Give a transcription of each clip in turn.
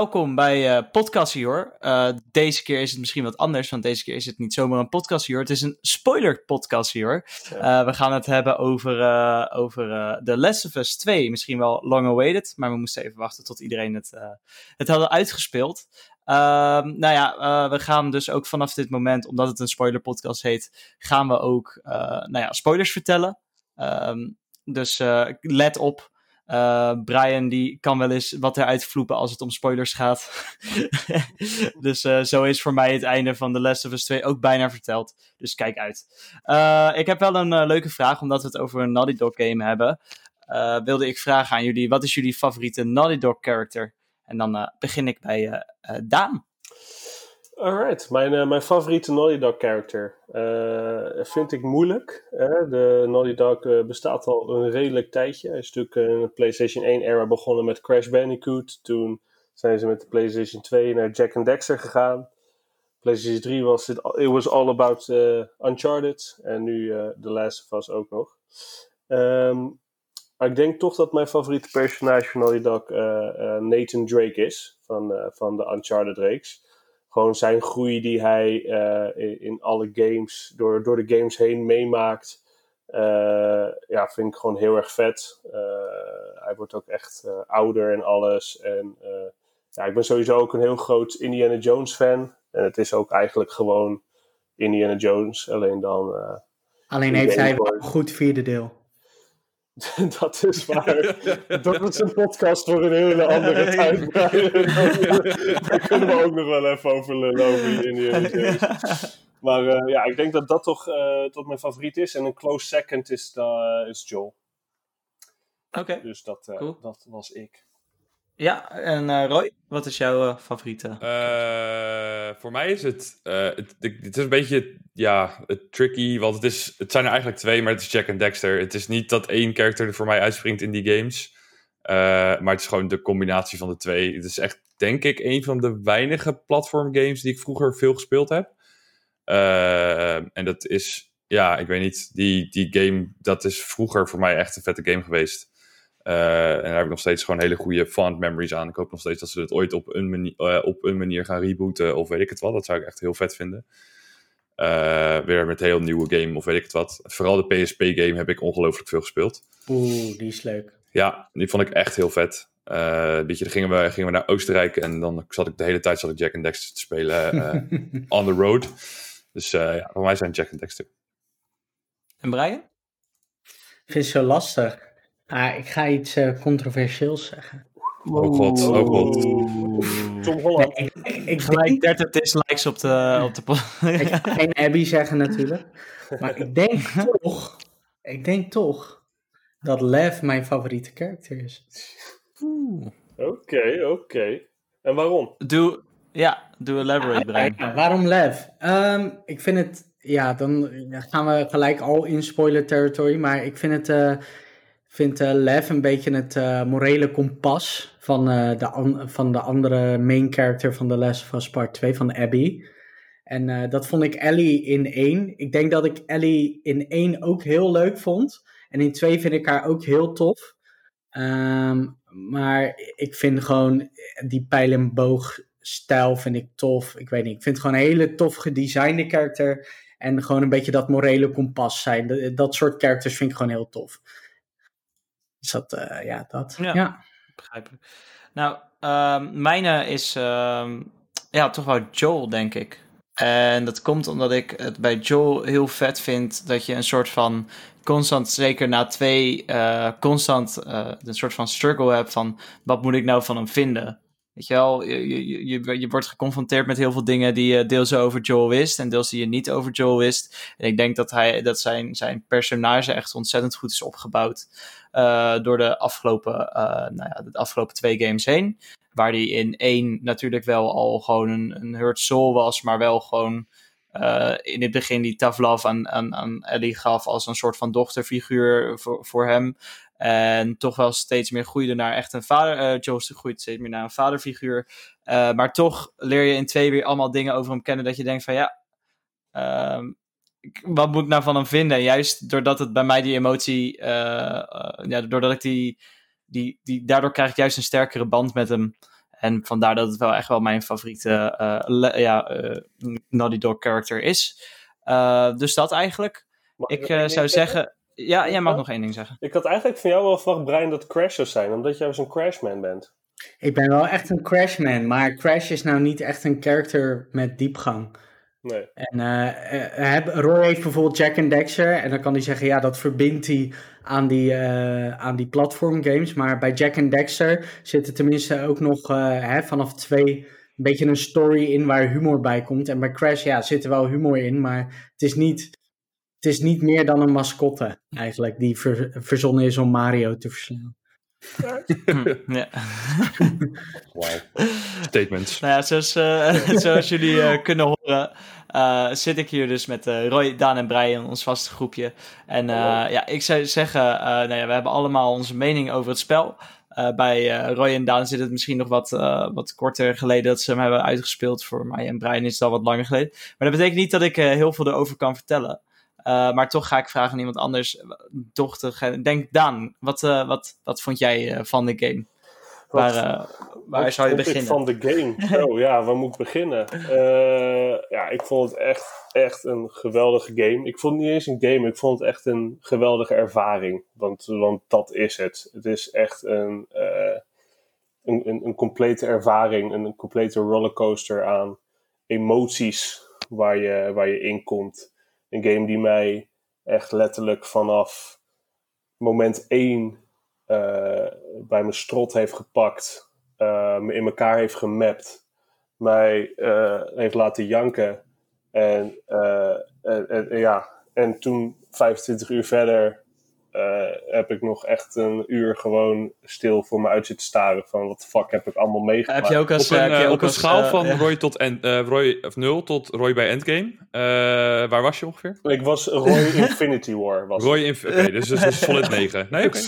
welkom bij uh, Podcast Hoor. Uh, deze keer is het misschien wat anders, want deze keer is het niet zomaar een podcast hoor. Het is een spoiler podcast hoor. Uh, we gaan het hebben over, over The Last of Us 2. Misschien wel long awaited, maar we moesten even wachten tot iedereen het, het hadden uitgespeeld. Ehm, nou ja, we gaan dus ook vanaf dit moment, omdat het een spoiler podcast heet, gaan we ook nou ja, spoilers vertellen. Um, dus let op. Uh, Brian die kan wel eens wat eruit vloepen als het om spoilers gaat. dus uh, zo is voor mij het einde van The Last of Us 2 ook bijna verteld. Dus kijk uit. Uh, ik heb wel een leuke vraag, omdat we het over een Naughty Dog game hebben. wilde ik vragen aan jullie, wat is jullie favoriete Naughty Dog character? En dan begin ik bij Daan. Alright, mijn, uh, mijn favoriete Naughty Dog character uh, vind ik moeilijk. De Naughty Dog uh, bestaat al een redelijk tijdje. Hij is natuurlijk in de PlayStation 1 era begonnen met Crash Bandicoot. Toen zijn ze met de PlayStation 2 naar Jack and Dexter gegaan. PlayStation 3 was it, was all about Uncharted. En nu The Last of Us ook nog. Maar ik denk toch dat mijn favoriete personage van Naughty Dog Nathan Drake is. Van, van de Uncharted reeks gewoon zijn groei die hij uh, in, alle games, door, door de games heen meemaakt. Uh, ja, vind ik gewoon heel erg vet. Uh, hij wordt ook echt ouder en alles. En ja, ik ben sowieso ook een heel groot Indiana Jones fan. En het is ook eigenlijk gewoon Indiana Jones, alleen dan. alleen heeft hij wel een goed vierde deel. dat is waar. dat is een podcast voor een hele andere tijd. Daar kunnen we ook nog wel even over lullen over Indiana Maar uh, ja, ik denk dat dat toch uh, tot mijn favoriet is. En een close second is, uh, is Joel. Oké. Okay. Dus dat, cool. dat was ik. Ja, en uh, Roy, wat is jouw uh, favoriete? Uh, voor mij is het, het, is een beetje, ja, tricky, want het, is, het zijn er eigenlijk twee, maar het is Jack en Dexter. Het is niet dat één karakter er voor mij uitspringt in die games, maar het is gewoon de combinatie van de twee. Het is echt, denk ik, een van de weinige platform games die ik vroeger veel gespeeld heb. en dat is, ja, ik weet niet, die, die game, dat is vroeger voor mij echt een vette game geweest. Uh, en daar heb ik nog steeds gewoon hele goede fond memories aan. Ik hoop nog steeds dat ze het ooit op een, manier, uh, op een manier gaan rebooten of weet ik het wat. Dat zou ik echt heel vet vinden. Uh, weer met een heel nieuwe game of weet ik het wat. Vooral de PSP-game heb ik ongelooflijk veel gespeeld. Oeh, die is leuk. Ja, die vond ik echt heel vet. weet je, dan gingen we, gingen we naar Oostenrijk en dan zat ik de hele tijd zat ik Jack and Dexter te spelen on the road. Dus ja, voor mij zijn Jack and Dexter. En Brian? Ik vind het zo lastig. Ah, ik ga iets uh, controversieels zeggen. Oh god, oh god. Tom Holland. ik, ik, gelijk 30 dislikes op de... Op de ik ga geen Abby zeggen natuurlijk. Maar ik denk toch... Ik denk toch... Dat Lev mijn favoriete karakter is. Oké, oké. Okay. En waarom? Doe... Ja, doe elaborate, Brian. Ja, waarom Lev? Um, ik vind het... Ja, dan gaan we gelijk al in spoiler territory. Maar ik vind het... Uh, vindt uh, Lev een beetje het uh, morele kompas van, uh, de van de andere main character van The Last of Us Part 2, van Abby. En dat vond ik Ellie in 1. Ik denk dat ik Ellie in 1 ook heel leuk vond. En in 2 vind ik haar ook heel tof. Um, maar ik vind gewoon die pijl en boog stijl vind ik tof. Ik weet niet, ik vind het gewoon een hele tof gedesignde karakter. En gewoon een beetje dat morele kompas zijn. Dat, dat soort characters vind ik gewoon heel tof. Dus dat, uh, ja, dat. Ja, ja. begrijpelijk. Nou, um, mijne is um, ja, toch wel Joel, denk ik. En dat komt omdat ik het bij Joel heel vet vind dat je een soort van constant, zeker na twee, uh, constant uh, een soort van struggle hebt van wat moet ik nou van hem vinden. Weet je wel, je, je, je, je, wordt geconfronteerd met heel veel dingen die je deels over Joel wist en deels die je niet over Joel wist. En ik denk dat, hij, dat zijn, zijn personage echt ontzettend goed is opgebouwd door de afgelopen, uh, nou ja, de afgelopen twee games heen. Waar hij in één natuurlijk wel al gewoon een, een hurt soul was, maar wel gewoon uh, in het begin die love aan, aan, aan Ellie gaf als een soort van dochterfiguur voor, voor hem. En toch wel steeds meer groeide naar echt een vader. Uh, Joost groeit steeds meer naar een vaderfiguur. Maar toch leer je in twee weer allemaal dingen over hem kennen. Dat je denkt van ja, uh, wat moet ik nou van hem vinden? juist doordat het bij mij die emotie. Uh, ja, doordat ik die, die, die. Daardoor krijg ik juist een sterkere band met hem. En vandaar dat het wel echt wel mijn favoriete eh, le- ja, eh, Naughty Dog character is. Eh, dus dat eigenlijk. Mag Ik eh, zou zeggen? zeggen... Ja, jij mag Ja? nog één ding zeggen. Ik had eigenlijk van jou wel verwacht, Brian, dat Crash zou zijn, omdat jij zo'n Crashman bent. Ik ben wel echt een Crashman, maar Crash is nou niet echt een character met diepgang. Nee. En heb- Roy heeft bijvoorbeeld Jack and Dexter. En dan kan hij zeggen, ja, dat verbindt hij aan die, eh, aan die platformgames. Maar bij Jack and Dexter zit er tenminste ook nog hè, vanaf twee een beetje een story in waar humor bij komt. En bij Crash, ja, zit er wel humor in. Maar het is niet, het is niet meer dan een mascotte eigenlijk. Die ver- verzonnen is om Mario te verslaan. Hm, ja. Wauw. Statements. Nou ja, zoals, eh, zoals jullie eh, kunnen horen, eh, zit ik hier dus met eh, Roy, Daan en Brian, ons vaste groepje. En eh, ja, ik zou zeggen, eh, nou ja, we hebben allemaal onze mening over het spel. Eh, bij eh, Roy en Daan zit het misschien nog wat, eh, wat korter geleden dat ze hem hebben uitgespeeld. Voor mij en Brian is het al wat langer geleden. Maar dat betekent niet dat ik eh, heel veel erover kan vertellen. Eh, maar toch ga ik vragen aan iemand anders. Toch te, denk Daan, wat, eh, wat, wat vond jij eh, van de game? Waar, Wat- waar zou je beginnen? van de game? Oh ja, waar moet ik beginnen? Ja, ik vond het echt, echt een geweldige game. Ik vond het niet eens een game, ik vond het echt een geweldige ervaring. Want, want dat is het. Het is echt een, een, een, een complete ervaring, een, een complete rollercoaster aan emoties waar je, waar je in komt. Een game die mij echt letterlijk vanaf moment 1 eh, bij mijn strot heeft gepakt, eh, me in elkaar heeft gemapt, mij eh, heeft laten janken. En, en- en ja, en toen 25 uur verder eh, heb ik nog echt een uur gewoon stil voor me uit zitten staren van wat de fuck heb ik allemaal meegemaakt. Heb je ook als, Op een, eh, ook op een als, schaal eh, van. Roy tot en, eh, Roy, of 0 tot Roy bij Endgame. eh, waar was je ongeveer? Ik was Roy Infinity War. Was Roy in. Oké, dus, dus een solid 9. Nee, oké.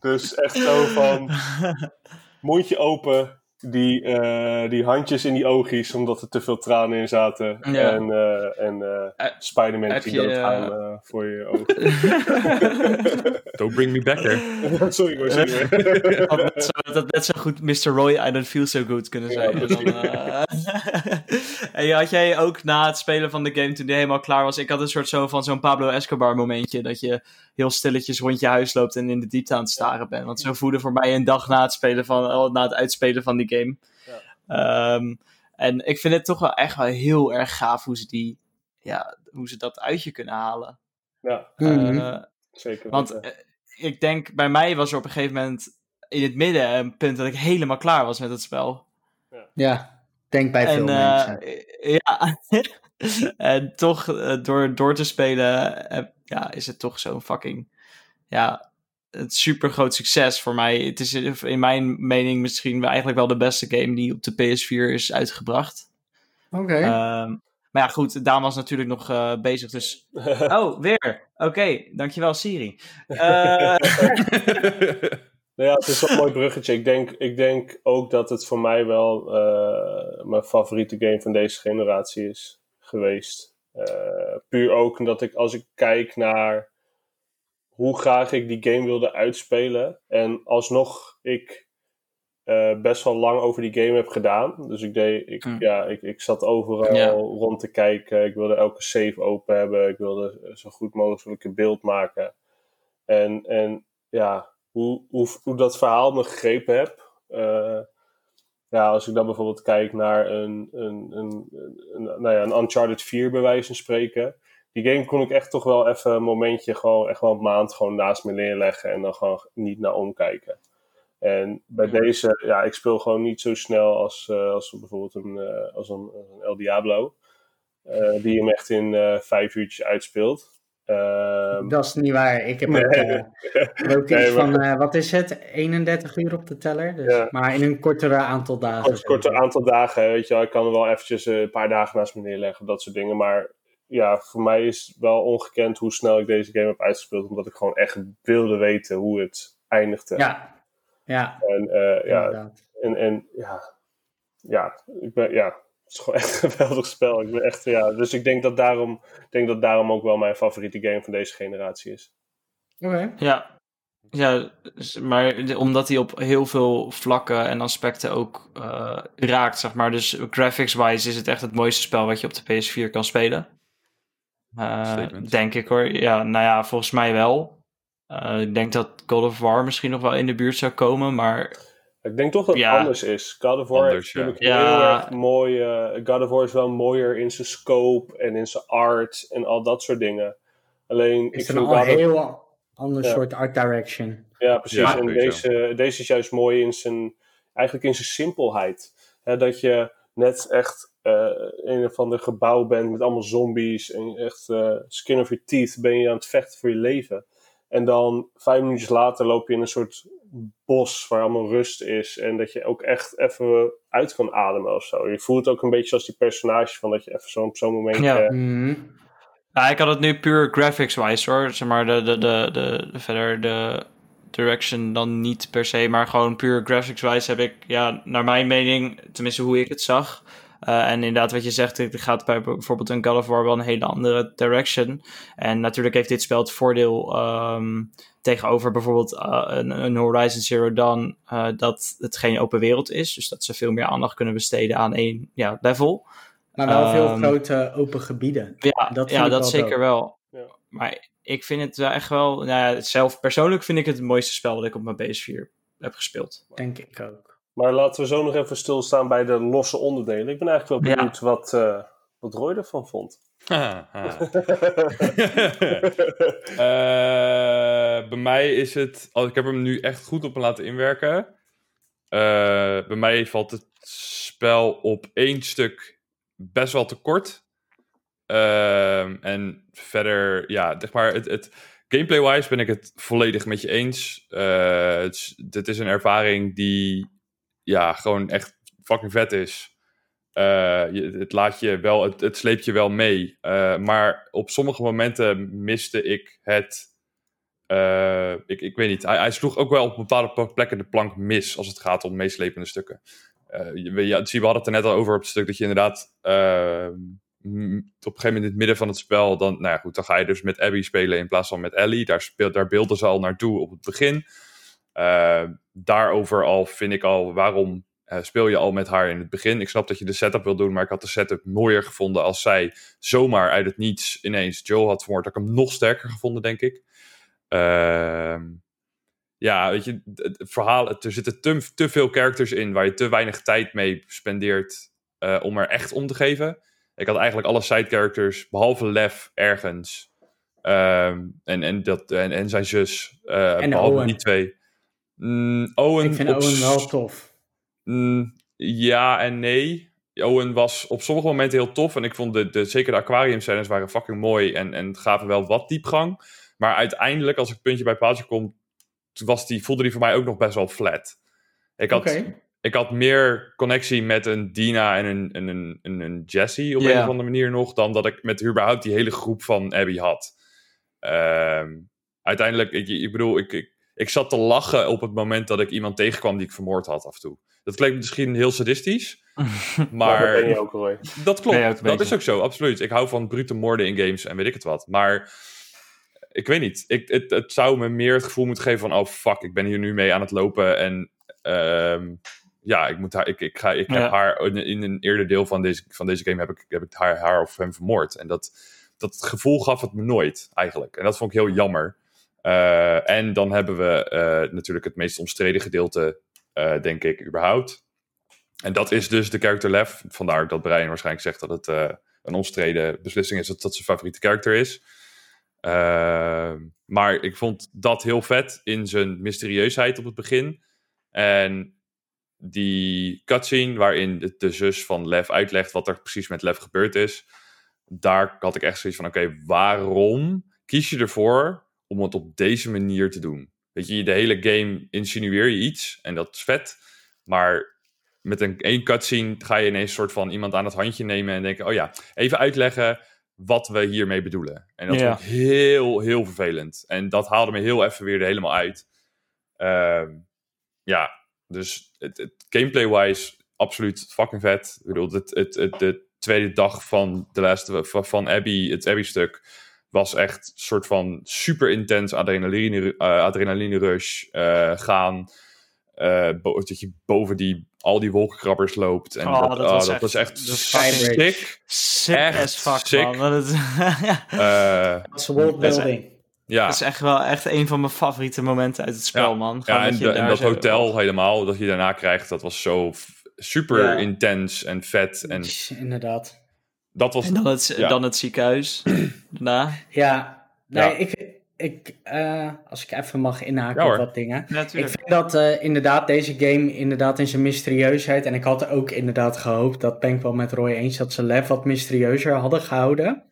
dus echt zo van mondje open, die, eh, die handjes in die oogjes, omdat er te veel tranen in zaten. Ja. En, eh en eh Eh, Spider-Man die je, doodgaan eh, voor je ogen. Don't bring me back there. sorry hoor, sorry hoor. had net zo, dat net zo goed Mr. Roy, I don't feel so good kunnen Ja, zijn. En dan, eh, en had jij ook na het spelen van de game, toen die helemaal klaar was, ik had een soort zo van zo'n Pablo Escobar momentje, dat je heel stilletjes rond je huis loopt en in de diepte aan het staren bent. Want zo voelde voor mij een dag na het, spelen van, oh, na het uitspelen van die game. Ehm, en ik vind het toch wel echt wel heel erg gaaf hoe ze, die, ja, hoe ze dat uit je kunnen halen. Ja, Mhm. Eh, zeker. want weten. eh, ik denk, bij mij was er op een gegeven moment in het midden een punt dat ik helemaal klaar was met het spel. Ja, denk bij veel en eh, mensen. ja, en toch door, door te spelen, ja, is het toch zo'n fucking, ja, het super groot succes voor mij. Het is in mijn mening misschien eigenlijk wel de beste game die op de PS4 is uitgebracht. Oké. Ehm, maar ja, goed, Daan was natuurlijk nog eh, bezig, dus... Oh, weer. Oké, dankjewel Siri. Eh, Nou ja, het is wel een mooi bruggetje. Ik denk, ik denk ook dat het voor mij wel eh, mijn favoriete game van deze generatie is geweest. Eh, puur ook omdat ik, als ik kijk naar hoe graag ik die game wilde uitspelen. En alsnog ik eh, best wel lang over die game heb gedaan. Dus ik, deed, ik, Mm. ja, ik, ik zat overal rond te kijken. Ik wilde elke save open hebben. Ik wilde zo goed mogelijk een beeld maken. En, en ja, hoe, hoe, hoe dat verhaal me gegrepen heb. eh, ja, als ik dan bijvoorbeeld kijk naar een, een, een, een, nou ja, een Uncharted 4 bij wijze van spreken. Die game kon ik echt toch wel even een momentje, gewoon echt wel een maand gewoon naast me neerleggen en dan gewoon niet naar omkijken. En bij Ja. deze, ja, ik speel gewoon niet zo snel als, eh, als bijvoorbeeld een, eh, als een, een El Diablo. eh, die hem echt in vijf uurtjes uitspeelt. Ehm, Dat is niet waar. Ik heb nee. ook, Nee, iets maar- van, wat is het, 31 uur op de teller. Dus, Ja. Maar in een kortere aantal dagen. Kort, korte sowieso. aantal dagen, weet je wel. Ik kan er wel eventjes een paar dagen naast me neerleggen, dat soort dingen. Maar ja, voor mij is het wel ongekend hoe snel ik deze game heb uitgespeeld. Omdat ik gewoon echt wilde weten hoe het eindigde. Ja, ja, En, eh, ja, en, en ja, ja, ik ben, ja, het is gewoon echt een geweldig spel. Ik ben echt, ja, dus ik denk dat, daarom, ik denk dat daarom ook wel mijn favoriete game van deze generatie is. Oké. ja. Ja, maar omdat hij op heel veel vlakken en aspecten ook eh, raakt, zeg maar. Dus graphics-wise is het echt het mooiste spel wat je op de PS4 kan spelen. Eh, denk ik hoor. Ja, nou ja, volgens mij wel. Eh, ik denk dat God of War misschien nog wel in de buurt zou komen, maar Ik denk toch dat het Ja. anders is. God of War Anders, is natuurlijk ja. heel Ja. erg mooi. eh, God of War is wel mooier in zijn scope en in zijn art en al dat soort dingen. Alleen, ik Is vind een of- heel ander Ja. soort art direction. Ja, precies. Ja, en deze, deze is juist mooi in zijn, eigenlijk in zijn simpelheid. Hè, dat je net echt een of ander gebouw bent met allemaal zombies en echt eh, skin of your teeth ben je aan het vechten voor je leven. En dan vijf minuutjes later loop je in een soort bos waar allemaal rust is en dat je ook echt even uit kan ademen of zo. Je voelt ook een beetje als die personage van dat je even zo op zo'n moment... Ja. eh, Mhm. Ja, ik had het nu puur graphics-wise hoor. Zeg maar, de, de, de, de, de- verder de direction dan niet per se, maar gewoon puur graphics-wise heb ik, ja, naar mijn mening, tenminste hoe ik het zag. Eh, en inderdaad, wat je zegt, het gaat bij bijvoorbeeld een God of War wel een hele andere direction. En natuurlijk heeft dit spel het voordeel ehm, tegenover bijvoorbeeld eh, een, een Horizon Zero Dawn, eh, dat het geen open wereld is. Dus dat ze veel meer aandacht kunnen besteden aan één ja, level. Maar wel veel Ehm, grote open gebieden. Ja, Dat ja, dat wel zeker dope. wel. Ja. Maar ik vind het wel echt wel... Nou ja, zelf persoonlijk vind ik het het mooiste spel dat ik op mijn PS4 heb gespeeld. Denk ik ook. Maar laten we zo nog even stilstaan bij de losse onderdelen. Ik ben eigenlijk wel Ja. benieuwd wat, eh, wat Roy ervan vond. Eh, bij mij is het. oh, ik heb hem nu echt goed op laten inwerken. Eh, bij mij valt het spel op één stuk best wel te kort. Ehm, en verder, ja, zeg maar, het, het, gameplay-wise ben ik het volledig met je eens. Het, dit is een ervaring die, ja, gewoon echt fucking vet is. Eh, je, het laat je wel, het, het sleept je wel mee. Eh, maar op sommige momenten miste ik het. eh, ik, ik weet niet. Hij, hij sloeg ook wel op bepaalde plekken de plank mis als het gaat om meeslepende stukken. Je, we- ja, we hadden het er net al over op het stuk dat je inderdaad. eh, m- op een gegeven moment in het midden van het spel. Dan, nou ja, goed, dan ga je dus met Abby spelen in plaats van met Ellie. Daar, speelt, daar beelden ze al naartoe op het begin. Eh, daarover al vind ik al waarom eh, speel je al met haar in het begin. Ik snap dat je de setup wil doen, maar ik had de setup mooier gevonden als zij zomaar uit het niets ineens Joel had vermoord. Dat ik hem nog sterker gevonden, denk ik. Ehm, ja, weet je, het verhaal, er zitten te, te veel characters in waar je te weinig tijd mee spendeert eh, om er echt om te geven. Ik had eigenlijk alle side characters, behalve Lev, ergens. Ehm, en, en, dat, en, en zijn zus, eh, En behalve Owen. die twee. Mm, Owen Ik vind op Owen wel tof. Mm, ja en nee. Owen was op sommige momenten heel tof. En ik vond de, de, zeker de aquarium scènes waren fucking mooi. En, en gaven wel wat diepgang. Maar uiteindelijk, als ik puntje bij paaltje kom... Was die, voelde die voor mij ook nog best wel flat. Ik had, ik had meer connectie met een Dina en een, en een, een, een Jessie op een of andere manier nog. Dan dat ik met überhaupt die hele groep van Abby had. Ehm, uiteindelijk, ik, ik bedoel, ik, ik, ik zat te lachen op het moment dat ik iemand tegenkwam die ik vermoord had af en toe. Dat klinkt misschien heel sadistisch, Maar dat ben je ook, Roy. dat klopt. Dat beetje. is ook zo, absoluut. Ik hou van brute moorden in games en weet ik het wat. Maar ik weet niet. Ik, het, het zou me meer het gevoel moeten geven van... oh fuck, ik ben hier nu mee aan het lopen en... ehm, ja, ik, moet haar, ik, ik, ga, ik heb Ja. haar in, in een eerder deel van deze, van deze game heb ik, heb ik haar, haar of hem vermoord. En dat, dat gevoel gaf het me nooit, eigenlijk. En dat vond ik heel jammer. Eh, en dan hebben we eh, natuurlijk het meest omstreden gedeelte, eh, denk ik, überhaupt. En dat is dus de character Lev. Vandaar dat Brian waarschijnlijk zegt dat het een omstreden beslissing is dat dat zijn favoriete character is. Maar ik vond dat heel vet in zijn mysterieusheid op het begin. En die cutscene waarin de, zus van Lev uitlegt wat er precies met Lev gebeurd is. Daar had ik echt zoiets van: oké, waarom kies je ervoor om het op deze manier te doen? Weet je, de hele game insinueer je iets en dat is vet. Maar met een één cutscene ga je ineens een soort van iemand aan het handje nemen en denken: oh ja, even uitleggen wat we hiermee bedoelen. En dat Ja. vond ik heel, heel vervelend. En dat haalde me heel even weer er helemaal uit. Ehm, ja, dus het, het gameplay-wise absoluut fucking vet. Ik bedoel, het, het, het, de tweede dag van, de laatste, van, van Abby, het Abby-stuk, was echt een soort van super intens adrenaline, eh, adrenaline rush eh, gaan. eh, dat je boven die, al die wolkenkrabbers loopt. En Oh, dat, dat oh, was dat echt- was echt dat was fucking- sick. Sick Echt as fuck, sick. man. Dat is, ja. Eh, Dat is worldbuilding. ja, Dat is echt wel echt een van mijn favoriete momenten uit het spel, Ja. man. Gewoon ja en, de- en dat zo- hotel helemaal, dat je daarna krijgt, dat was zo super Ja. intens en vet. En Inderdaad. Dat was... En dan het, Ja. dan het ziekenhuis. Daarna. Ja, nee, Ja. ik, ik eh, als ik even mag inhaken Ja, op wat dingen. Ik Natuurlijk. vind dat eh, inderdaad deze game inderdaad in zijn mysterieusheid. En ik had ook inderdaad gehoopt, dat ben ik wel met Roy eens, dat ze Lev wat mysterieuzer hadden gehouden.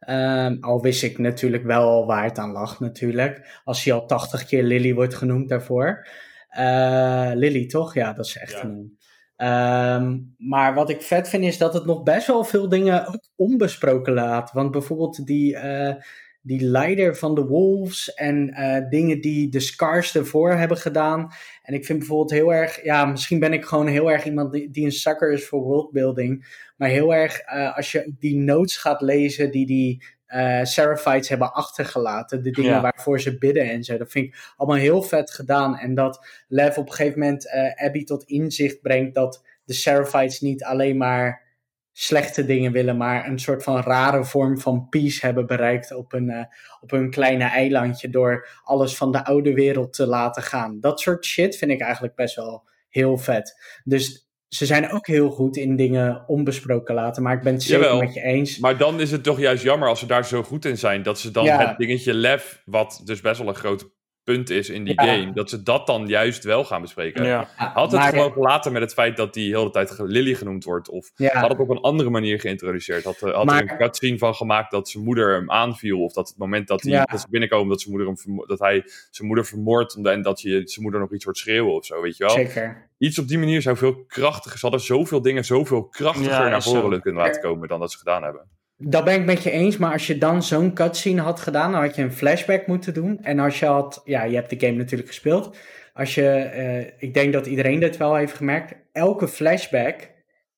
Ehm, al wist ik natuurlijk wel waar het aan lag natuurlijk. Als hij al 80 keer Lily wordt genoemd daarvoor. Eh, Lily toch? Ja, dat is echt Ja. een Ehm, maar wat ik vet vind is dat het nog best wel veel dingen ook onbesproken laat. Want bijvoorbeeld die, eh, die leider van de Wolves en eh, dingen die de Scars ervoor hebben gedaan. En ik vind bijvoorbeeld heel erg, ja, misschien ben ik gewoon heel erg iemand die, die een sucker is voor worldbuilding. Maar heel erg, eh, als je die notes gaat lezen die die eh Seraphites hebben achtergelaten. De dingen Ja. waarvoor ze bidden en zo. Dat vind ik allemaal heel vet gedaan. En dat Lev op een gegeven moment eh, Abby tot inzicht brengt dat de Seraphites niet alleen maar slechte dingen willen, maar een soort van rare vorm van peace hebben bereikt op een, eh, op een kleine eilandje door alles van de oude wereld te laten gaan. Dat soort shit vind ik eigenlijk best wel heel vet. Dus ze zijn ook heel goed in dingen onbesproken laten, maar ik ben het zeker Jawel. met je eens. Maar dan is het toch juist jammer als ze daar zo goed in zijn, dat ze dan Ja. het dingetje lef, wat dus best wel een groot punt is in die Ja. game, dat ze dat dan juist wel gaan bespreken. Ja. Had het maar- gewoon gelaten met het feit dat die heel de tijd Lily genoemd wordt, of ja, had het op een andere manier geïntroduceerd. Had, eh, had Maar- er een cutscene van gemaakt dat zijn moeder hem aanviel, of dat het moment dat, hij, Ja. dat ze binnenkomen, dat, zijn moeder hem dat hij zijn moeder vermoordt en dat je zijn moeder nog iets hoort schreeuwen of zo, weet je wel. zeker. Iets op die manier zou veel krachtiger, ze hadden zoveel dingen zoveel krachtiger Ja, naar voren kunnen laten komen dan dat ze gedaan hebben. Dat ben ik met je eens, maar als je dan zo'n cutscene had gedaan, dan had je een flashback moeten doen. En als je had, ja, je hebt de game natuurlijk gespeeld. Als je, eh, ik denk dat iedereen dit wel heeft gemerkt, elke flashback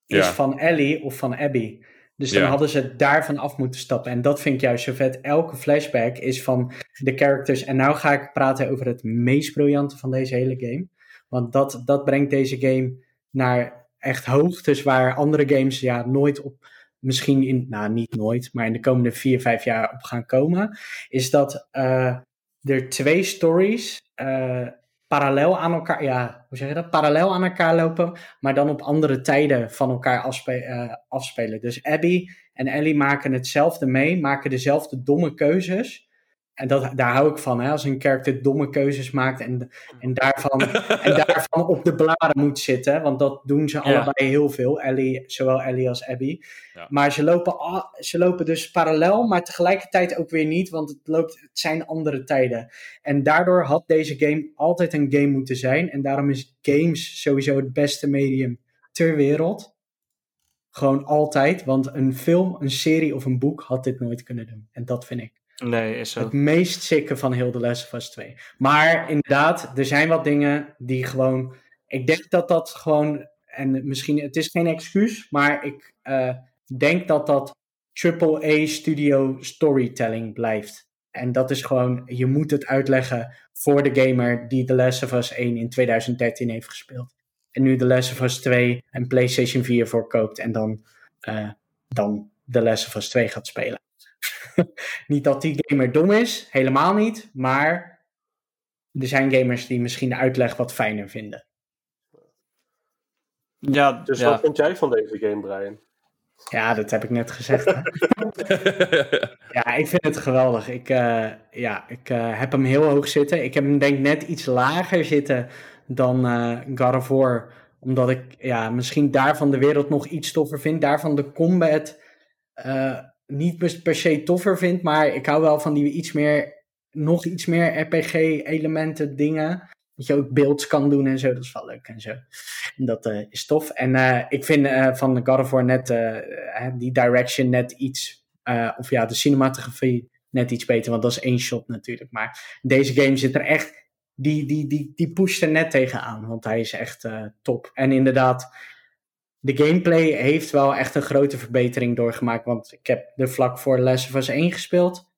is van Ellie of van Abby. Dus dan Ja. hadden ze daarvan af moeten stappen. En dat vind ik juist zo vet. Elke flashback is van de characters. En nou ga ik praten over het meest briljante van deze hele game. Want dat, dat brengt deze game naar echt hoogtes waar andere games ja, nooit op misschien in, nou niet nooit, maar in de komende vier, vijf jaar op gaan komen, is dat eh, er twee stories eh, parallel aan elkaar, ja, hoe zeg je dat? Parallel aan elkaar lopen, maar dan op andere tijden van elkaar eh, afspelen. Dus Abby en Ellie maken hetzelfde mee, maken dezelfde domme keuzes. En dat, daar hou ik van, hè? als een character domme keuzes maakt en, en, daarvan, en daarvan op de bladen moet zitten. Want dat doen ze Ja. allebei heel veel, Ellie, zowel Ellie als Abby. Ja. Maar ze lopen, ze lopen dus parallel, maar tegelijkertijd ook weer niet, want het, loopt, het zijn andere tijden. En daardoor had deze game altijd een game moeten zijn. En daarom is games sowieso het beste medium ter wereld. Gewoon altijd, want een film, een serie of een boek had dit nooit kunnen doen. En dat vind ik Nee, is zo. het meest sikke van heel The Last of Us 2. Maar inderdaad, er zijn wat dingen die gewoon... Ik denk dat dat gewoon... En misschien, het is geen excuus, maar ik eh, denk dat dat AAA studio storytelling blijft. En dat is gewoon, je moet het uitleggen voor de gamer die The Last of Us 1 in 2013 heeft gespeeld. En nu The Last of Us 2 en PlayStation 4 voor koopt en dan, eh, dan The Last of Us 2 gaat spelen. niet dat die gamer dom is, helemaal niet. Maar er zijn gamers die misschien de uitleg wat fijner vinden. Ja, Dus ja. wat vind jij van deze game, Brian? Ja, dat heb ik net gezegd. Ja, ik vind het geweldig. Ik, eh, ja, ik eh, heb hem heel hoog zitten. Ik heb hem denk ik net iets lager zitten dan eh God of War. Omdat ik ja, misschien daarvan de wereld nog iets toffer vind. Daarvan de combat eh, niet per- se toffer vind. Maar ik hou wel van die iets meer, nog iets meer RPG-elementen dingen. Dat je ook beelds kan doen en zo. Dat is wel leuk en zo. En dat eh, is tof. En eh, ik vind eh, van God of War net die direction net iets, of ja, de cinematografie net iets beter, want dat is één shot natuurlijk. Maar deze game zit er echt, die, die, die, die pusht er net tegenaan, want hij is echt top. En inderdaad, de gameplay heeft wel echt een grote verbetering doorgemaakt, want ik heb er vlak voor Last of Us 1 gespeeld.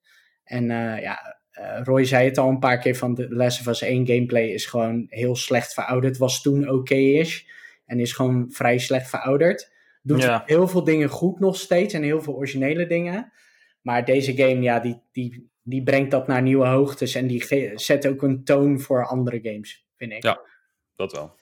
En uh, ja, uh, Roy zei het al een paar keer van de Last of Us 1 gameplay is gewoon heel slecht verouderd. Was toen oké-ish en is gewoon vrij slecht verouderd. Doet Ja. heel veel dingen goed nog steeds en heel veel originele dingen. Maar deze game, ja, die, die, die brengt dat naar nieuwe hoogtes en die zet ook een toon voor andere games, vind ik. Ja. Dat wel.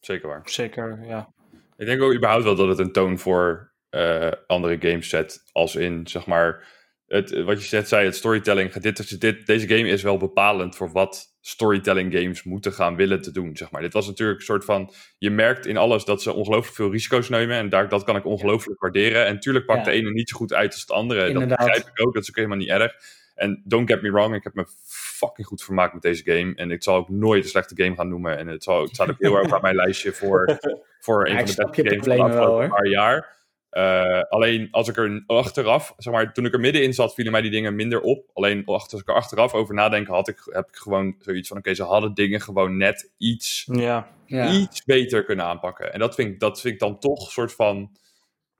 Zeker waar. Zeker, ja. Ik denk ook überhaupt wel dat het een toon voor eh, andere games zet. Als in, zeg maar, het, wat je net zei, het storytelling. Dit, dit, deze game is wel bepalend voor wat storytelling games moeten gaan willen te doen, zeg maar. Dit was natuurlijk een soort van... Je merkt in alles dat ze ongelooflijk veel risico's nemen. En daar, dat kan ik ongelooflijk waarderen. En tuurlijk pakt Ja. de ene niet zo goed uit als de andere. Inderdaad. Dat begrijp ik ook. Dat is ook helemaal niet erg. En don't get me wrong, ik heb me fucking goed vermaakt met deze game. En ik zal ook nooit een slechte game gaan noemen. En het, zal, het staat ook heel erg op mijn lijstje voor, voor een Ja, van de beste games van de afgelopen paar jaar. Eh, alleen als ik er achteraf, zeg maar, toen ik er middenin zat, vielen mij die dingen minder op. Alleen achter- als ik er achteraf over nadenk, had ik, heb ik gewoon zoiets van: oké, ze hadden dingen gewoon net iets, Ja, Ja. iets beter kunnen aanpakken. En dat vind, ik, dat vind ik dan toch een soort van.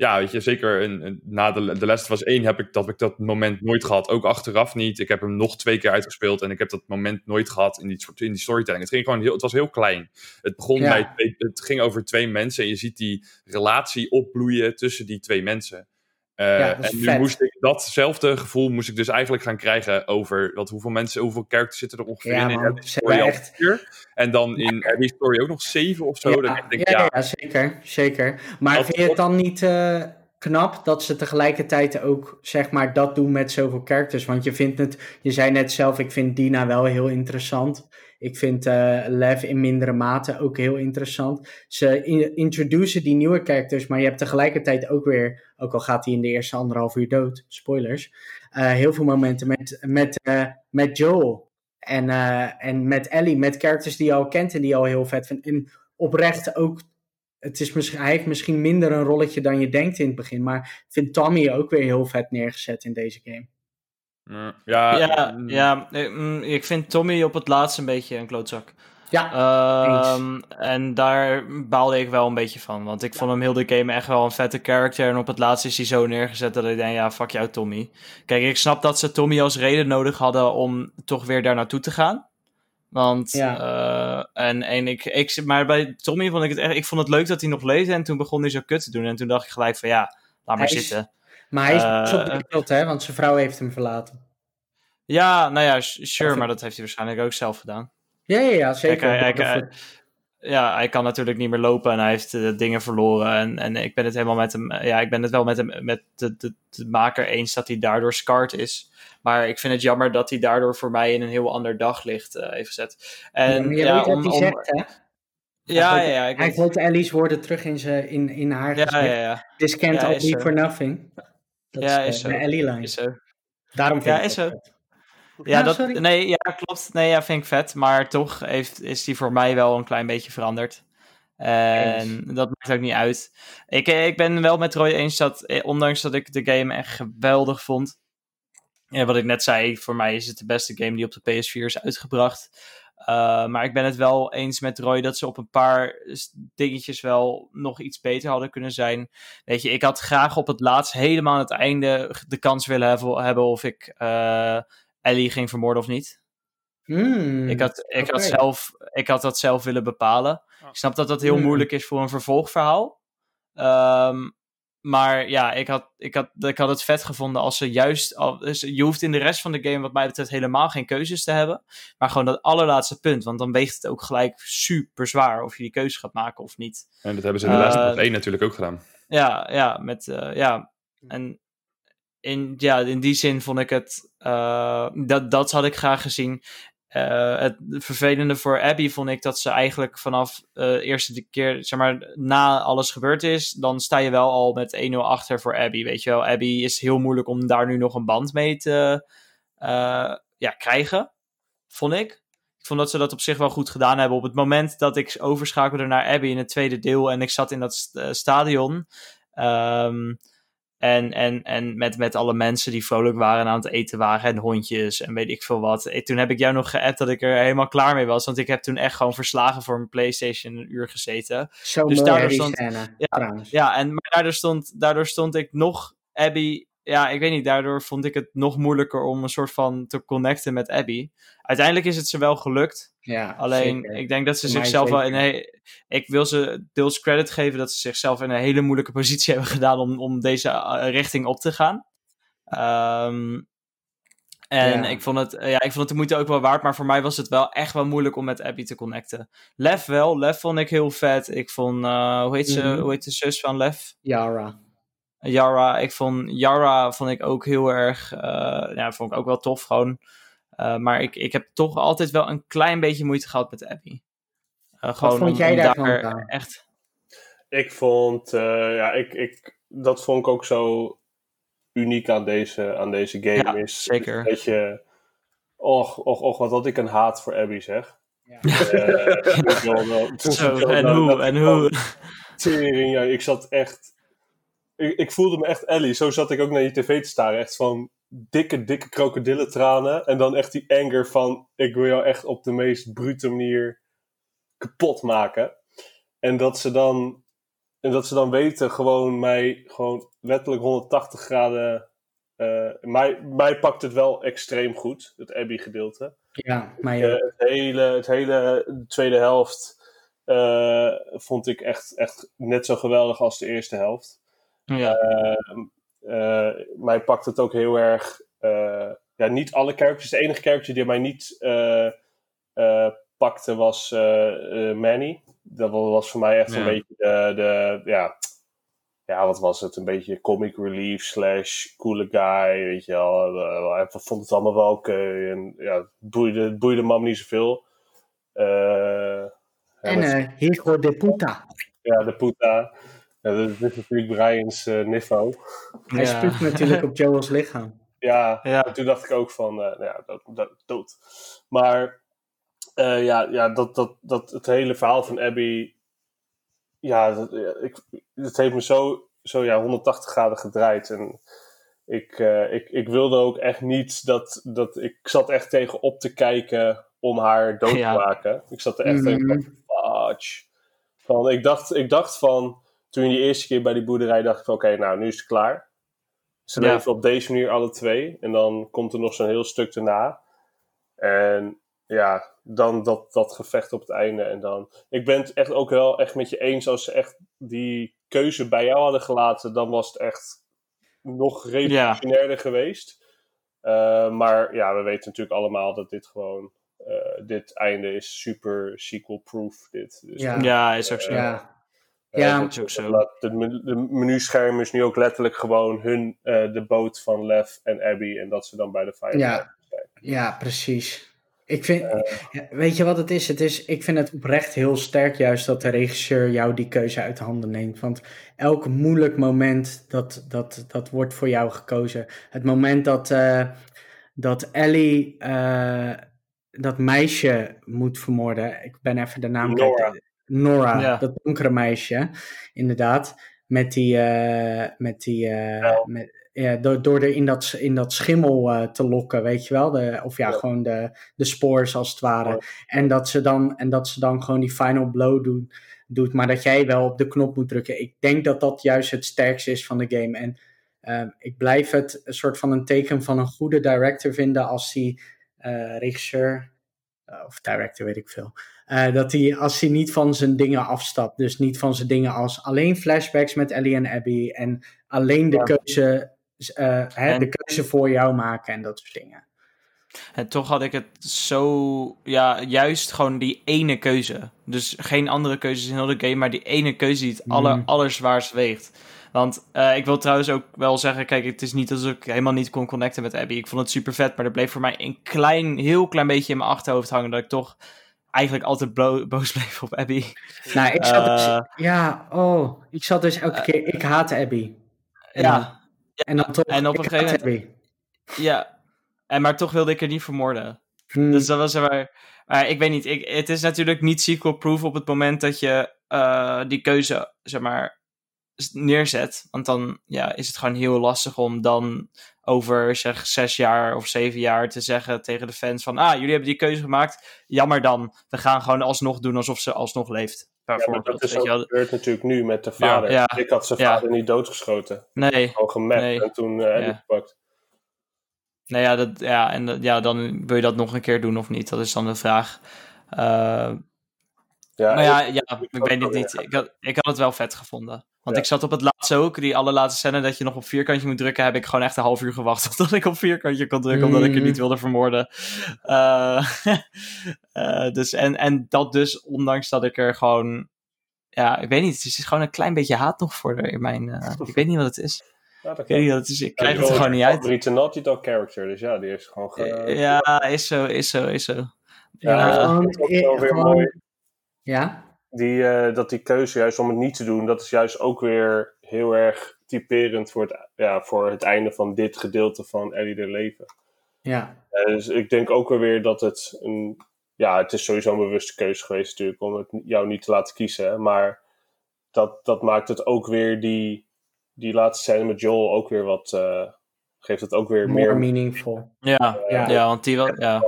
Ja, weet je, zeker een, een- na de, de Last was één heb ik, dat, heb ik dat moment nooit gehad. Ook achteraf niet. Ik heb hem nog twee keer uitgespeeld en ik heb dat moment nooit gehad in die, in die storytelling. Het ging gewoon heel, het was heel klein. Het begon Ja. bij het ging over twee mensen en je ziet die relatie opbloeien tussen die twee mensen. Eh, Ja, dat en nu vet. moest ik datzelfde gevoel moest ik dus eigenlijk gaan krijgen over wat, hoeveel mensen, hoeveel characters zitten er ongeveer Ja, in. man. Story echt-. En dan in Abby's story ook nog zeven of zo. dat ik denk, ja, ja, ja, zeker, zeker. Maar Dat- vind je het dan niet eh, knap dat ze tegelijkertijd ook zeg maar dat doen met zoveel characters? Want je vindt het, je zei net zelf, ik vind Dina wel heel interessant. Ik vind eh Lev in mindere mate ook heel interessant. Ze in- introduceren die nieuwe characters, maar je hebt tegelijkertijd ook weer, ook al gaat hij in de eerste anderhalf uur dood, spoilers, eh, heel veel momenten met, met, eh, met Joel. En, en met Ellie, met characters die je al kent en die je al heel vet vindt. En oprecht ook, het is misschien, hij heeft misschien minder een rolletje dan je denkt in het begin. Maar ik vind Tommy ook weer heel vet neergezet in deze game. Ja, ja, mm, ja mm, ik vind Tommy op het laatst een beetje een klootzak. Ja, Ehm, en daar baalde ik wel een beetje van. Want ik vond hem heel de game echt wel een vette character. En op het laatst is hij zo neergezet dat ik denk, ja, fuck jou Tommy. Kijk, ik snap dat ze Tommy als reden nodig hadden om toch weer daar naartoe te gaan. Want, Ja. eh, en, en ik, ik, maar bij Tommy vond ik het echt, ik vond het leuk dat hij nog leefde. En toen begon hij zo kut te doen. En toen dacht ik gelijk van, ja, laat maar Hij is- zitten. Maar hij is eh, op de wereld, hè, want zijn vrouw heeft hem verlaten. Ja, nou ja, sure, Of- maar dat heeft hij waarschijnlijk ook zelf gedaan. Ja, ja, ja zeker. Kijk, hij, Dat- hij- ja, hij kan natuurlijk niet meer lopen en hij heeft eh, dingen verloren. En, en ik ben het helemaal met hem. Ja, ik ben het wel met hem, met de, de, de maker eens dat hij daardoor scarred is. Maar ik vind het jammer dat hij daardoor voor mij in een heel ander daglicht eh heeft gezet. En ja, wat om, hij om- zegt, hè? ja, ja, ja, ik Hij gooit Ellie's woorden terug in, zijn, in, in haar ja, ja, ja, This can't Ja, all is be zo. for nothing. Dat Ja, is, is eh, zo. de is zo. Daarom vind Ja, ik is het zo. Ja, Ja, dat, sorry. nee, ja, klopt. Nee, ja, vind ik vet. Maar toch heeft, is die voor mij wel een klein beetje veranderd. En dat maakt ook niet uit. Ik, eh, ik ben wel met Roy eens dat, eh, ondanks dat ik de game echt geweldig vond. En wat ik net zei, voor mij is het de beste game die op de PS4 is uitgebracht. Uh, maar ik ben het wel eens met Roy dat ze op een paar dingetjes wel nog iets beter hadden kunnen zijn. Weet je, ik had graag op het laatst helemaal aan het einde de kans willen hebben, of ik uh, Ellie ging vermoorden of niet. Hmm, ik, had, ik, had zelf, ik had dat zelf willen bepalen. Ik snap dat dat heel Hmm. moeilijk is voor een vervolgverhaal. Um, maar ja, ik had, ik, had, ik had het vet gevonden als ze juist. Al, dus je hoeft in de rest van de game, wat mij betreft, helemaal geen keuzes te hebben. Maar gewoon dat allerlaatste punt. Want dan weegt het ook gelijk super zwaar of je die keuze gaat maken of niet. En dat hebben ze in de Uh, laatste uh, 1 natuurlijk ook gedaan. Ja, ja, met, uh, ja. En in, ja, in die zin vond ik het. Uh, dat, dat had ik graag gezien. Uh, het vervelende voor Abby vond ik dat ze eigenlijk vanaf de uh, eerste keer, zeg maar, na alles gebeurd is, dan sta je wel al met 1-0 achter voor Abby. Weet je wel, Abby is heel moeilijk om daar nu nog een band mee te uh, ja, krijgen, vond ik. Ik vond dat ze dat op zich wel goed gedaan hebben. Op het moment dat ik overschakelde naar Abby in het tweede deel en ik zat in dat st stadion. Um, en, en, en met, met alle mensen die vrolijk waren aan het eten waren en hondjes en weet ik veel wat. Toen heb ik jou nog geappt dat ik er helemaal klaar mee was. Want ik heb toen echt gewoon verslagen voor mijn PlayStation een uur gezeten. Zo dus mooi daardoor stond, scène, ja, trouwens. Ja, en maar daardoor stond, daardoor stond ik nog Abby ja, ik weet niet, daardoor vond ik het nog moeilijker om een soort van te connecten met Abby. Uiteindelijk is het ze wel gelukt. Ja, Alleen, zeker. ik denk dat ze Voor zichzelf wel in een... Ik wil ze deels credit geven dat ze zichzelf in een hele moeilijke positie hebben gedaan om, om deze eh, richting op te gaan. Ehm, en Ja. ik, vond het, ja, ik vond het de moeite ook wel waard, maar voor mij was het wel echt wel moeilijk om met Abby te connecten. Lef wel, Lef vond ik heel vet. Ik vond, eh, hoe, heet ze, Mhm. hoe heet de zus van Lef? Yara. Yara, ik vond Yara vond ik ook heel erg, eh, ja, vond ik ook wel tof gewoon. Eh, maar ik, ik heb toch altijd wel een klein beetje moeite gehad met Abby. Eh, gewoon vond jij daar Daan? echt. Ik vond, eh, ja, ik, ik, dat vond ik ook zo uniek aan deze, aan deze game. Ja, is, zeker. Dat je, och, och, och, wat had ik een haat voor Abby, zeg. Ja. Eh, ik wil wel- wel- en hoe, en hoe. Tering, ja, ik zat echt... Ik, ik voelde me echt Ellie. Zo zat ik ook naar je tv te staren. Echt van dikke, dikke krokodillentranen. En dan echt die anger van... Ik wil jou echt op de meest brute manier kapot maken. En dat ze dan... En dat ze dan weten gewoon mij gewoon letterlijk 180 graden... eh, mij, mij pakt het wel extreem goed, het Abby gedeelte. Ja, maar Eh, ja. het, hele, het hele tweede helft eh, vond ik echt, echt net zo geweldig als de eerste helft. Ja, Ehm, eh, mij pakt het ook heel erg. eh, ja, niet alle characters. De enige character die mij niet eh, eh, pakte was eh, eh, Manny. Dat wa- was voor mij echt Ja. een beetje de, de. Ja, ja, wat was het? Een beetje comic relief slash coole guy. Weet je wel. Eh, Hij vond het allemaal wel oké. En ja, het boeide, boeide me niet zoveel. Eh, ja, En eh Hijo de puta. ja, de puta. Ja, dit is natuurlijk Brian's eh niveau. Hij Ja. spuugt natuurlijk op Joel's lichaam. Ja, Ja. en toen dacht ik ook van, eh, nou ja, dat, dat, dood. Maar eh, ja, ja dat, dat, dat, het hele verhaal van Abby, ja, dat, ja, ik, het heeft me zo, zo ja, 180 graden gedraaid. En ik, eh, ik, ik wilde ook echt niet dat, dat, ik zat echt tegen op te kijken om haar dood Ja. te maken. Ik zat er echt tegen fudge. Van, ik, dacht, ik dacht van, toen die eerste keer bij die boerderij, dacht ik van, oké, nou, nu is het klaar. Ze Ja. leven op deze manier alle twee. En dan komt er nog zo'n heel stuk erna. En ja, dan dat, dat gevecht op het einde. En dan... Ik ben het echt ook wel echt met je eens. Als ze echt die keuze bij jou hadden gelaten, dan was het echt nog revolutionairder geweest. Eh, maar ja, we weten natuurlijk allemaal dat dit gewoon... eh, dit einde is super sequel-proof. Dit. Dus Ja. ja, is ook zo. Ja. Eh, Ja, dat- is ook zo. laat- De, menu- de menuscherm is nu ook letterlijk gewoon hun, eh, de boot van Lev en Abby. En dat ze dan bij de Fire Ja. Ja, precies. Ik vind, Eh. weet je wat het is? Het is? Ik vind het oprecht heel sterk juist dat de regisseur jou die keuze uit de handen neemt. Want elk moeilijk moment, dat, dat, dat wordt voor jou gekozen. Het moment dat, eh, dat Ellie eh, dat meisje moet vermoorden. Ik ben even de naam kwijt. Nora. Ja. dat donkere meisje, inderdaad. Met die, eh, met die, eh, Ja. met, ja, door, door er in dat, in dat schimmel eh, te lokken, weet je wel. De, of ja, Ja. gewoon de, de spores als het ware. Ja. En, dat ze dan, en dat ze dan gewoon die final blow doen, doet, maar dat jij wel op de knop moet drukken. Ik denk dat dat juist het sterkste is van de game. En ehm, ik blijf het een soort van een teken van een goede director vinden als die eh, regisseur, of director weet ik veel, eh, dat hij als hij niet van zijn dingen afstapt. Dus niet van zijn dingen als alleen flashbacks met Ellie en Abby en alleen de Ja. keuze, eh, hè, En- de keuze voor jou maken en dat soort dingen. En toch had ik het zo, ja, juist gewoon die ene keuze. Dus geen andere keuzes in heel de game, maar die ene keuze die het aller, Mm. allerzwaarst weegt. Want eh, ik wil trouwens ook wel zeggen, kijk, het is niet alsof ik helemaal niet kon connecten met Abby. Ik vond het super vet, maar er bleef voor mij een klein, heel klein beetje in mijn achterhoofd hangen dat ik toch eigenlijk altijd boos bleef op Abby. Nou, ik zat dus, Eh, ja, oh, ik zat dus elke keer, ik haat Abby. En ja, En dan toch, en op een gegeven moment- Abby. ja. En maar toch wilde ik er niet vermoorden. Hmm, Dus dat was er maar. Maar ik weet niet, ik, het is natuurlijk niet sequel-proof op het moment dat je eh, die keuze, zeg maar, neerzet. Want dan ja, is het gewoon heel lastig om dan over zeg zes jaar of zeven jaar te zeggen tegen de fans van, ah, jullie hebben die keuze gemaakt, jammer dan. We gaan gewoon alsnog doen alsof ze alsnog leeft, Ja, dat is ook gebeurd natuurlijk nu met de vader. Ja. Ik had zijn vader niet doodgeschoten. Nee, gemapt Nee. en toen Ja. gepakt. nou ja, dat, ja, en dat- ja, dan wil je dat nog een keer doen of niet. Dat is dan de vraag. Eh, Ja, maar ja, ik- ja, ik weet het niet. Ik had, ik had het wel vet gevonden. Want Ja. ik zat op het laatste ook, die allerlaatste scène dat je nog op vierkantje moet drukken, heb ik gewoon echt een half uur gewacht tot ik op vierkantje kon drukken, omdat ik het Mhm. niet wilde vermoorden. Eh, eh, dus, en, en dat dus, ondanks dat ik er gewoon, ja, ik weet niet, het is gewoon een klein beetje haat nog voor er in mijn, eh, ik weet niet wat het is. ja, dat Ik weet niet wat het is, ik krijg het er gewoon niet uit. Naughty Dog character, dus ja, die heeft gewoon ge... Ja, is zo, is zo, is zo. Ja, Ja, Ja, gewoon- dat is ook wel weer mooi. Ja? Die, eh, dat die keuze juist om het niet te doen, dat is juist ook weer heel erg typerend voor het, ja, voor het einde van dit gedeelte van Ellie de leven. Ja. Eh, dus ik denk ook wel weer dat het een. Ja, het is sowieso een bewuste keuze geweest natuurlijk om het jou niet te laten kiezen. Maar dat, dat maakt het ook weer die, die laatste scène met Joel ook weer wat. eh, geeft het ook weer More meer. meaningful. ja, Ja. ja, want die wel, ja.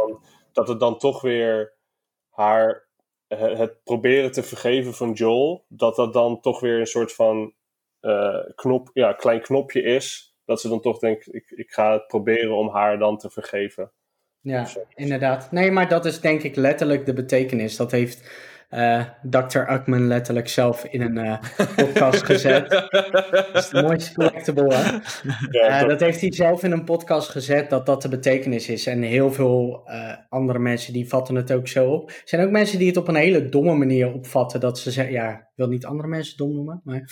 dat het dan toch weer haar. Het, het proberen te vergeven van Joel. Dat dat dan toch weer een soort van. eh, knop, ja, klein knopje is. Dat ze dan toch denkt: ik, ik ga het proberen om haar dan te vergeven. Ja, inderdaad. Nee, maar dat is denk ik letterlijk de betekenis. Dat heeft eh Dr. Uckman letterlijk zelf in een eh, podcast gezet. Dat is de mooiste collectible, hè? Ja, Eh, dat- heeft hij zelf in een podcast gezet, dat dat de betekenis is. En heel veel andere mensen die vatten het ook zo op. Er zijn ook mensen die het op een hele domme manier opvatten. Dat ze zeggen, ja, ik wil niet andere mensen dom noemen, maar...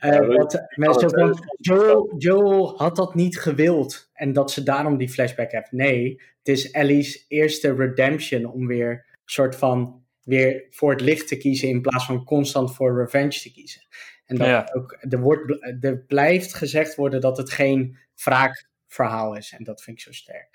Ja, dat mensen het, van, Joel, Joel had dat niet gewild. En dat ze daarom die flashback heeft. Nee, het is Ellie's eerste redemption om weer soort van weer voor het licht te kiezen in plaats van constant voor revenge te kiezen. En dat Ja. ook, er, wordt, er blijft gezegd worden dat het geen wraakverhaal is. En dat vind ik zo sterk.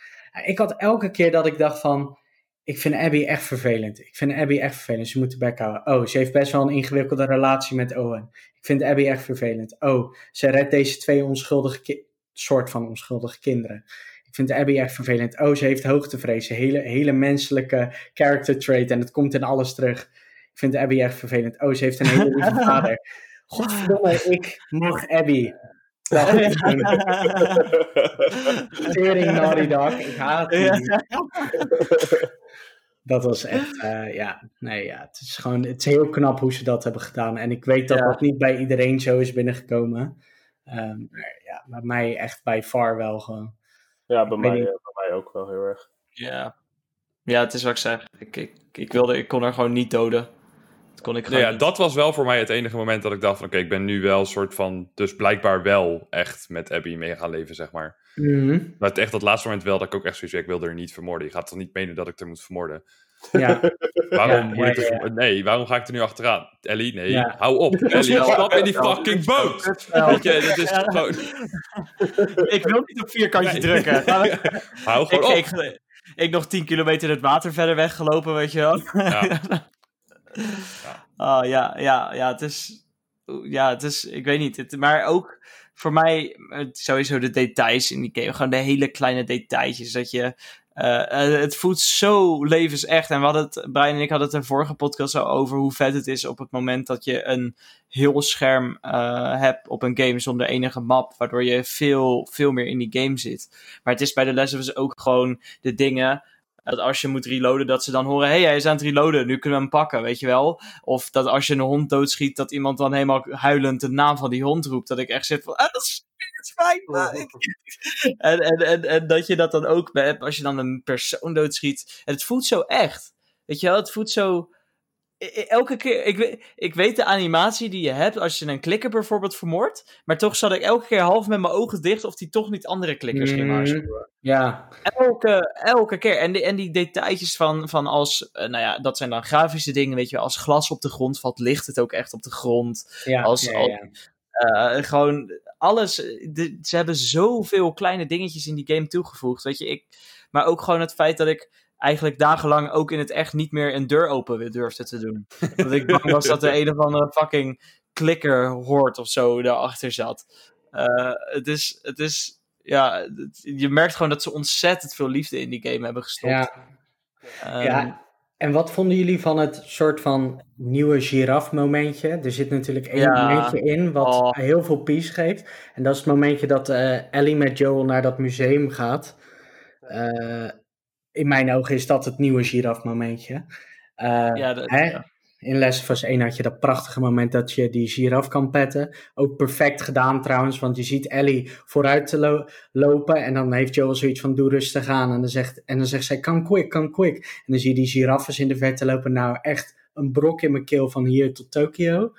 Ik had elke keer dat ik dacht van, ik vind Abby echt vervelend. Ik vind Abby echt vervelend. Ze moet de bek houden. Oh, ze heeft best wel een ingewikkelde relatie met Owen. Ik vind Abby echt vervelend. Oh, ze redt deze twee onschuldige, soort van onschuldige kinderen. Ik vind Abby echt vervelend. Oh, ze heeft hoogtevrees. Een hele, hele menselijke character trait. En het komt in alles terug. Ik vind Abby echt vervelend. Oh, ze heeft een hele lieve vader. Godverdomme, ik mag Abby. Tering Naughty Dog. Ik haat die. Dat was echt, eh, ja, nee, ja, het is gewoon, het is heel knap hoe ze dat hebben gedaan. En ik weet dat Ja. dat niet bij iedereen zo is binnengekomen. Ehm, maar ja, bij mij echt bij far wel gewoon. Ja, bij mij, eh, bij mij ook wel heel erg. Ja. ja, het is wat ik zeg. Ik, ik, ik, wilde, ik kon er gewoon niet doden. Dat kon ik gewoon ja, niet. dat was wel voor mij het enige moment dat ik dacht van... oké, ik ben nu wel een soort van... dus blijkbaar wel echt met Abby mee gaan leven, zeg maar. Mhm, Maar het echt dat laatste moment wel dat ik ook echt zoiets heb... ik wil er niet vermoorden. Je gaat toch niet menen dat ik er moet vermoorden? Ja, Waarom Ja, moet ja, ik er Nee, waarom ga ik er nu achteraan? Ellie, nee, hou op. Ellie, stap in die fucking boot! Weet je, dat is gewoon... ik wil niet op vierkantje Nee. drukken. Hou ik, gewoon op! ik, ik nog 10 kilometer het water verder weggelopen, weet je wel. Ja. Ah, ja, ja, ja, het is, ja, het is, ik weet niet, het, maar ook voor mij, sowieso de details in die game, gewoon de hele kleine detailtjes, dat je, eh, eh, het voelt zo levensecht. En we hadden het, Brian en ik hadden het in vorige podcast al over hoe vet het is op het moment dat je een heel scherm eh, hebt op een game zonder enige map, waardoor je veel, veel meer in die game zit. Maar het is bij de Last of ook gewoon de dingen dat als je moet reloaden, dat ze dan horen: hé, hey, hij is aan het reloaden, nu kunnen we hem pakken, weet je wel? Of dat als je een hond doodschiet, dat iemand dan helemaal huilend de naam van die hond roept. Dat ik echt zit van: ah, dat is, fijn. maar ik-" en, en, en, en dat je dat dan ook hebt als je dan een persoon doodschiet. En het voelt zo echt. Weet je wel, het voelt zo. I- I- Elke keer, ik weet, ik weet de animatie die je hebt als je een klikker bijvoorbeeld vermoordt, maar toch zat ik elke keer half met mijn ogen dicht of die toch niet andere klikkers ging Mhm. waarschuwen. ja, Elke, elke keer. En die, en die detailtjes van, van als, eh, nou ja, dat zijn dan grafische dingen, weet je wel. Als glas op de grond valt, ligt het ook echt op de grond. ja, Als- ja, als- ja. Eh, gewoon alles. eh, de- ze hebben zoveel kleine dingetjes in die game toegevoegd, weet je. Ik, maar ook gewoon het feit dat ik eigenlijk dagenlang ook in het echt niet meer een deur open durfde te doen. dat ik bang was dat er een of andere fucking klikker hoort of zo daarachter zat. Eh, het is, het is, ja, het- je merkt gewoon dat ze ontzettend veel liefde in die game hebben gestopt. ja. Ehm, Ja, En wat vonden jullie van het soort van nieuwe giraf-momentje? Er zit natuurlijk één Ja. momentje in wat Oh. heel veel peace geeft. En dat is het momentje dat eh, Ellie met Joel naar dat museum gaat. Eh, in mijn ogen is dat het nieuwe giraf-momentje. Eh, Ja, dat- hè? ja in Lesvos 1 had je dat prachtige moment dat je die giraf kan petten. Ook perfect gedaan trouwens, want je ziet Ellie vooruit te lopen. En dan heeft Joel zoiets van: doe rustig aan. En dan zegt, en dan zegt zij: kan quick, kan quick. En dan zie je die giraffes in de verte lopen. Nou, echt een brok in mijn keel van hier tot Tokio.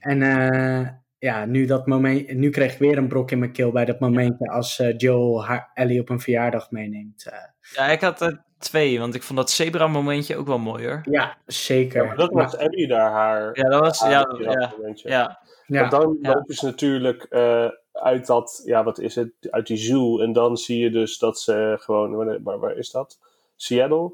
En eh, ja, nu, dat moment, nu kreeg ik weer een brok in mijn keel bij dat moment als eh, Joel haar, Ellie op een verjaardag meeneemt. Eh. Ja, ik had het 2, want ik vond dat zebra momentje ook wel mooi hoor. Ja, zeker. Dat was Abby Ellie daar haar. Ja, dat was ja, ja, momentje. Ja. Want dan lopen ze natuurlijk eh, uit dat, ja, wat is het, uit die zoo. En dan zie je dus dat ze gewoon, waar, waar is dat? Seattle?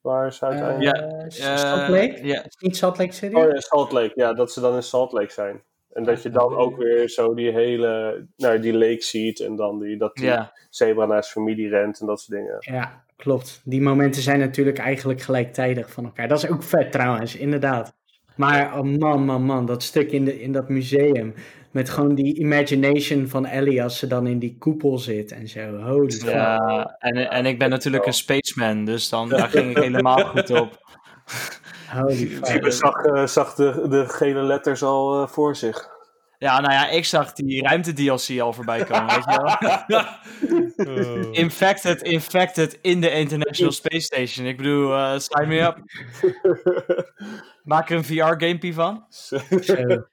Waar ze uiteindelijk? Eh, ja, eh, Salt Lake? Ja. Niet Salt Lake City? Oh ja, Salt Lake. Ja, dat ze dan in Salt Lake zijn. En dat je dan ook weer zo die hele, nou, die lake ziet en dan die, dat die zebra naar zijn familie rent en dat soort dingen. Ja, klopt. Die momenten zijn natuurlijk eigenlijk gelijktijdig van elkaar. Dat is ook vet trouwens, inderdaad. Maar oh man, man, man, dat stuk in, de, in dat museum. Met gewoon die imagination van Ellie als ze dan in die koepel zit en zo. Holy fuck. Ja, en, en ik ben natuurlijk een spaceman, dus dan daar ging ik helemaal goed op. Holy Ik zag, zag de, de gele letters al eh, voor zich. Ja, nou ja, ik zag die ruimte-DLC al voorbij komen, weet je wel. Oh. Infected, infected in de International Space Station. Ik bedoel, eh sign me up. Maak er een VR-gamepie van.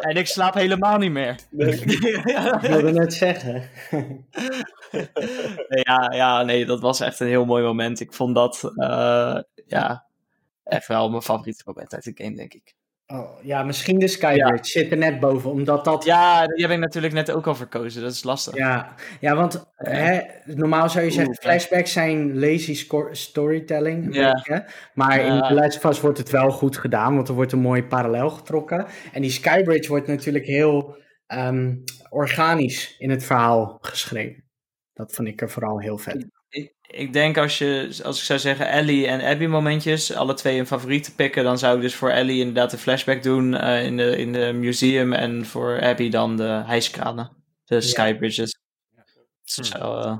En ik slaap helemaal niet meer. Ik wilde net zeggen. Nee, ja, ja, nee, dat was echt een heel mooi moment. Ik vond dat, eh, ja, echt wel mijn favoriete moment uit de game, denk ik. Oh, ja, misschien de Skybridge zit er net boven, omdat dat Ja, die heb ik natuurlijk net ook al verkozen. Dat is lastig. Ja, ja want hè, normaal zou je zeggen, Oeh, flashbacks zijn lazy storytelling. beetje, maar in. The Last of wordt het wel goed gedaan, want er wordt een mooi parallel getrokken. En die Skybridge wordt natuurlijk heel ehm, organisch in het verhaal geschreven. Dat vond ik er vooral heel vet. Ik, denk als je, als ik zou zeggen Ellie en Abby momentjes, alle twee een favoriet te pikken, dan zou ik dus voor Ellie inderdaad de flashback doen eh, in, de, in de museum en voor Abby dan de hijskranen, de skybridges. Zo, eh.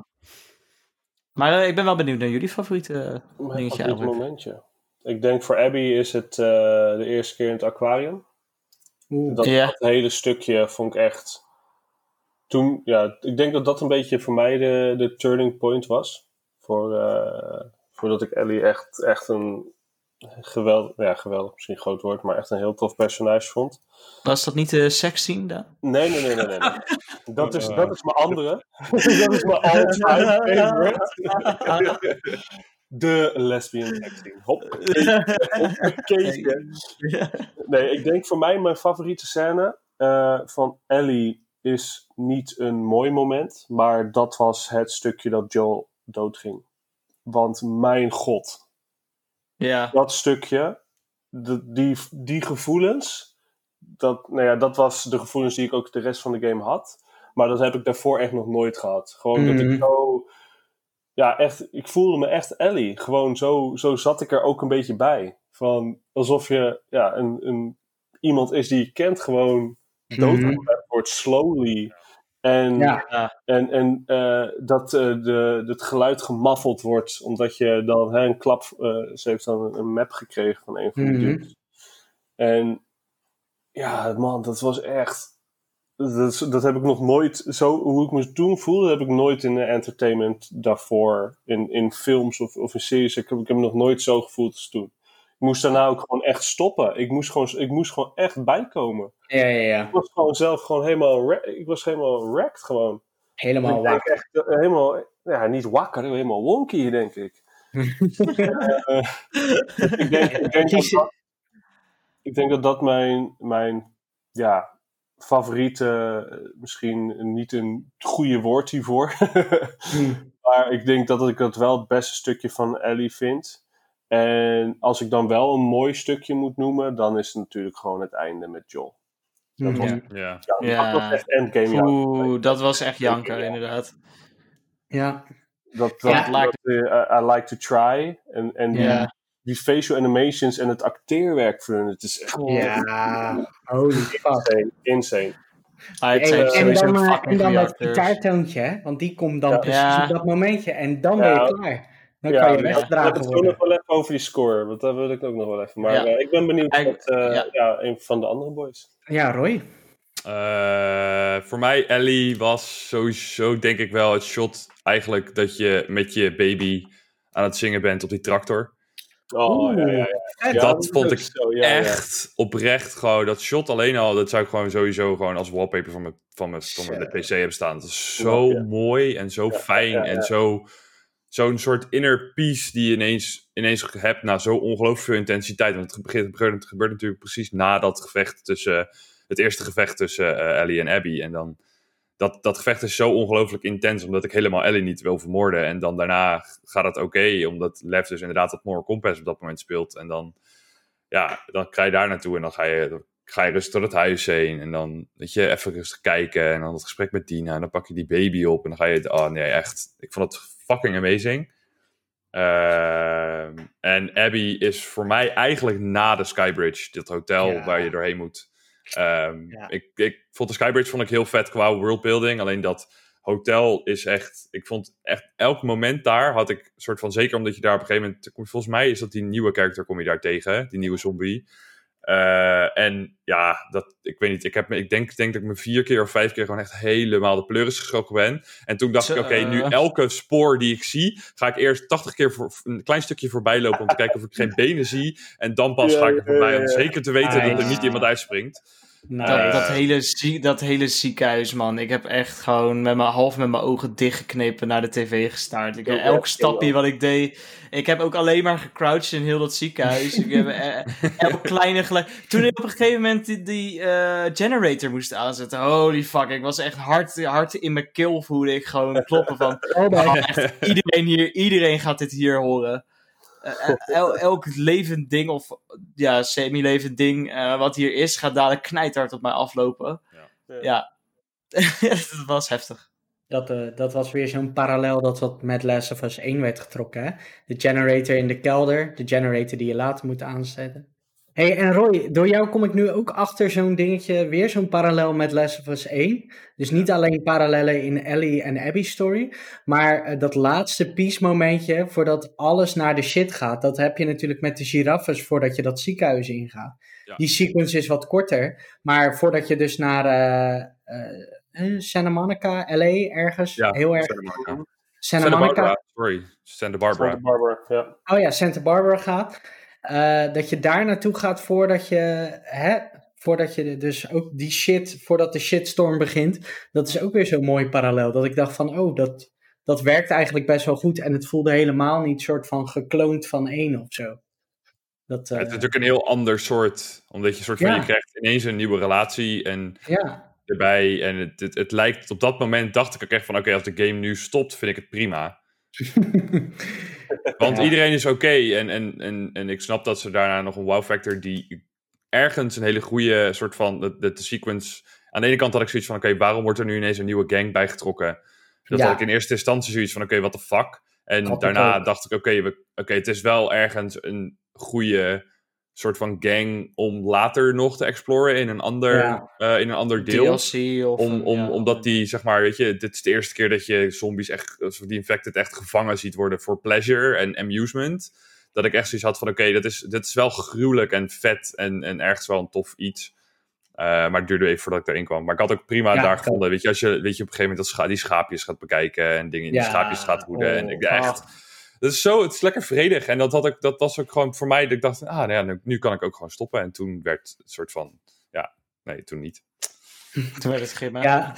Maar eh, ik ben wel benieuwd naar jullie favoriete dingetje favoriete eigenlijk. momentje. Ik denk voor Abby is het eh, de eerste keer in het aquarium. Oeh. Dat, Ja. dat hele stukje vond ik echt. Toen, ja, ik denk dat dat een beetje voor mij de, de turning point was. Voor, eh, voordat ik Ellie echt, echt een geweldig, ja, geweldig, misschien een groot woord, maar echt een heel tof personage vond. Was dat niet de seksscene dan? Nee, nee, nee, nee, nee. nee. Dat, is, dat is mijn andere. dat is mijn all-time favorite. De lesbian texting. Hop. Nee, ik denk voor mij mijn favoriete scène eh, van Ellie is niet een mooi moment, maar dat was het stukje dat Joel doodging. Want mijn god, Ja, dat stukje, de, die, die gevoelens, dat, nou ja, dat was de gevoelens die ik ook de rest van de game had. Maar dat heb ik daarvoor echt nog nooit gehad. Gewoon dat Mhm. ik zo, ja, echt, ik voelde me echt Ellie. Gewoon zo, zo zat ik er ook een beetje bij. Van, alsof je, ja, een, een, iemand is die je kent gewoon doodgemaakt wordt, slowly. En, Ja. Ja. en, en eh, dat eh, de, het geluid gemaffeld wordt, omdat je dan hè, een klap. eh, ze heeft dan een, map gekregen van een van de Mhm. dudes. En ja, man, dat was echt. Dat, dat heb ik nog nooit. Zo, hoe ik me toen voelde, heb ik nooit in de entertainment daarvoor. In, in films of, of in series. Ik heb, ik heb me nog nooit zo gevoeld als toen. Moest daarna ook gewoon echt stoppen. Ik moest gewoon, ik moest gewoon echt bijkomen. Ja, ja, ja. Ik was gewoon zelf gewoon helemaal. Ik was helemaal wrecked gewoon. Helemaal ik wakker. echt eh, helemaal. Ja, niet wakker, helemaal wonky, denk ik. Eh, ik denk, ik denk dat dat, ik denk dat dat mijn, mijn ja, favoriete, eh, misschien niet een goede woord hiervoor, Hm. maar ik denk dat ik dat wel het beste stukje van Ellie vind. En als ik dan wel een mooi stukje moet noemen, dan is het natuurlijk gewoon het einde met Joel. Dat was, Mhm. Ja. ja, Ja. dat was echt endgame. Oeh, dat was echt janker, inderdaad. Ja. Dat, dat, Ja. dat, eh, I like to try. En, en die, Ja. die facial animations en het acteerwerk voor hun, het is echt Ja, holy fuck. insane. En, en dan, eh, fucking en dan dat gitaartoontje, hè? want die komt dan Ja. precies Ja. op dat momentje. En dan Ja. ben je klaar. Dan Ja, kan je we ja. hebben weggedragen het gewoon worden. nog wel even over die score, want daar wil ik ook nog wel even. Maar Ja. eh, ik ben benieuwd wat eh, ja. ja. een van de andere boys. Ja, Roy. Eh, voor mij, Ellie, was sowieso denk ik wel het shot eigenlijk dat je met je baby aan het zingen bent op die tractor. Oh, ja, ja, ja. dat vond ik zo, ja, ja. Echt oprecht gewoon, dat shot alleen al, dat zou ik gewoon sowieso gewoon als wallpaper van mijn, van mijn, van mijn PC hebben staan. Het is zo Ja. mooi en zo Ja, fijn ja, ja. en zo, zo'n soort inner peace die je ineens, ineens hebt na zo ongelooflijk veel intensiteit. Want het gebeurt, het gebeurt, natuurlijk precies na dat gevecht tussen, het eerste gevecht tussen eh, Ellie en Abby. En dan, dat, dat gevecht is zo ongelooflijk intens, omdat ik helemaal Ellie niet wil vermoorden. En dan daarna gaat het oké, omdat Lev dus inderdaad dat Moral Compass op dat moment speelt. En dan, ja, dan ga je daar naartoe en dan ga je, ga je rustig door het huis heen. En dan, weet je, even rustig kijken. En dan het gesprek met Dina. En dan pak je die baby op. En dan ga je, oh nee, echt. Ik vond het fucking amazing. Ehm, en Abby is voor mij eigenlijk na de Skybridge, dit hotel Ja. waar je doorheen moet. Ehm, Ja. ik, ik vond de Skybridge vond ik heel vet qua worldbuilding. Alleen dat hotel is echt. Ik vond echt elk moment daar had ik soort van. Zeker omdat je daar op een gegeven moment. Volgens mij is dat die nieuwe character kom je daar tegen. Die nieuwe zombie. Eh, en ja, dat, ik weet niet. Ik, heb ik denk, denk dat ik me vier keer of vijf keer gewoon echt helemaal de pleuris geschrokken ben. En toen dacht Zo, ik, oké, nu elke spoor die ik zie, ga ik eerst 80 keer voor, een klein stukje voorbij lopen om te kijken of ik geen benen zie. En dan pas Ja, ga ik er voorbij om zeker te weten dat er niet iemand uitspringt. Dat, Eh, dat, hele zie, dat hele ziekenhuis, man. Ik heb echt gewoon met mijn, half met mijn ogen dichtgeknepen naar de tv gestaard. Ik, elk stapje wat ik deed. Ik heb ook alleen maar gecrouched in heel dat ziekenhuis. ik heb eh, elk kleine geluid. Toen ik op een gegeven moment die, die eh, generator moest aanzetten. Holy fuck, ik was echt hard, hard in mijn keel voelde ik gewoon kloppen van... Oh. Oh, echt, iedereen hier, iedereen gaat dit hier horen. Eh, eh, el- elk levend ding, of ja, semi-levend ding eh, wat hier is, gaat dadelijk knijthard op mij aflopen. Ja. Ja, dat was heftig. Dat, eh, dat was weer zo'n parallel dat wat met Last of Us 1 werd getrokken. Hè? De generator in de kelder, de generator die je later moet aanzetten. Hey, en Roy, door jou kom ik nu ook achter zo'n dingetje, weer zo'n parallel met Last of Us 1. Dus niet alleen parallellen in Ellie en Abby's story, maar eh, dat laatste peace momentje voordat alles naar de shit gaat. Dat heb je natuurlijk met de giraffes voordat je dat ziekenhuis ingaat. Ja. Die sequence is wat korter, maar voordat je dus naar eh, eh, Santa Monica, LA, ergens, Ja, heel erg. Santa Monica. Santa, Santa Monica, Barbara, sorry. Santa Barbara. Santa Barbara, ja. oh ja, Santa Barbara gaat. Eh, dat je daar naartoe gaat voordat je, hè, voordat je dus ook die shit, voordat de shitstorm begint. Dat is ook weer zo'n mooi parallel. Dat ik dacht van, oh, dat, dat werkt eigenlijk best wel goed. En het voelde helemaal niet soort van gekloond van één of zo. Dat, eh, Het is natuurlijk een heel ander soort, omdat je soort van, Ja. je krijgt ineens een nieuwe relatie en ja, erbij. En het, het, het lijkt, op dat moment dacht ik ook echt van, oké, als de game nu stopt, vind ik het prima. Want Ja. iedereen is oké en, en, en, en ik snap dat ze daarna nog een wow factor die ergens een hele goede soort van, de, de, de sequence... Aan de ene kant had ik zoiets van, oké, waarom wordt er nu ineens een nieuwe gang bijgetrokken? Dat Ja. had ik in eerste instantie zoiets van, oké, what the fuck? En daarna dacht ik, oké, we- oké, het is wel ergens een goede soort van gang om later nog te exploren in een ander, Ja. eh, in een ander deel. DLC of... Om, om, ja. omdat die, zeg maar, weet je, dit is de eerste keer dat je zombies echt, of die infected echt gevangen ziet worden voor pleasure en amusement. Dat ik echt zoiets had van, oké, dat is, dit is wel gruwelijk en vet en, en ergens wel een tof iets. Eh, maar het duurde even voordat ik erin kwam. Maar ik had ook prima Ja, daar gevonden. Weet je, als je, weet je op een gegeven moment dat scha die schaapjes gaat bekijken en dingen in die schaapjes gaat hoeden. en oh, ik echt, dat is zo, het is lekker vredig. En dat, had ik, dat was ook gewoon voor mij, dat ik dacht, ah, nou ja, nu, nu kan ik ook gewoon stoppen. En toen werd het soort van, ja, nee, toen niet. Toen werd het gimmen. Ja,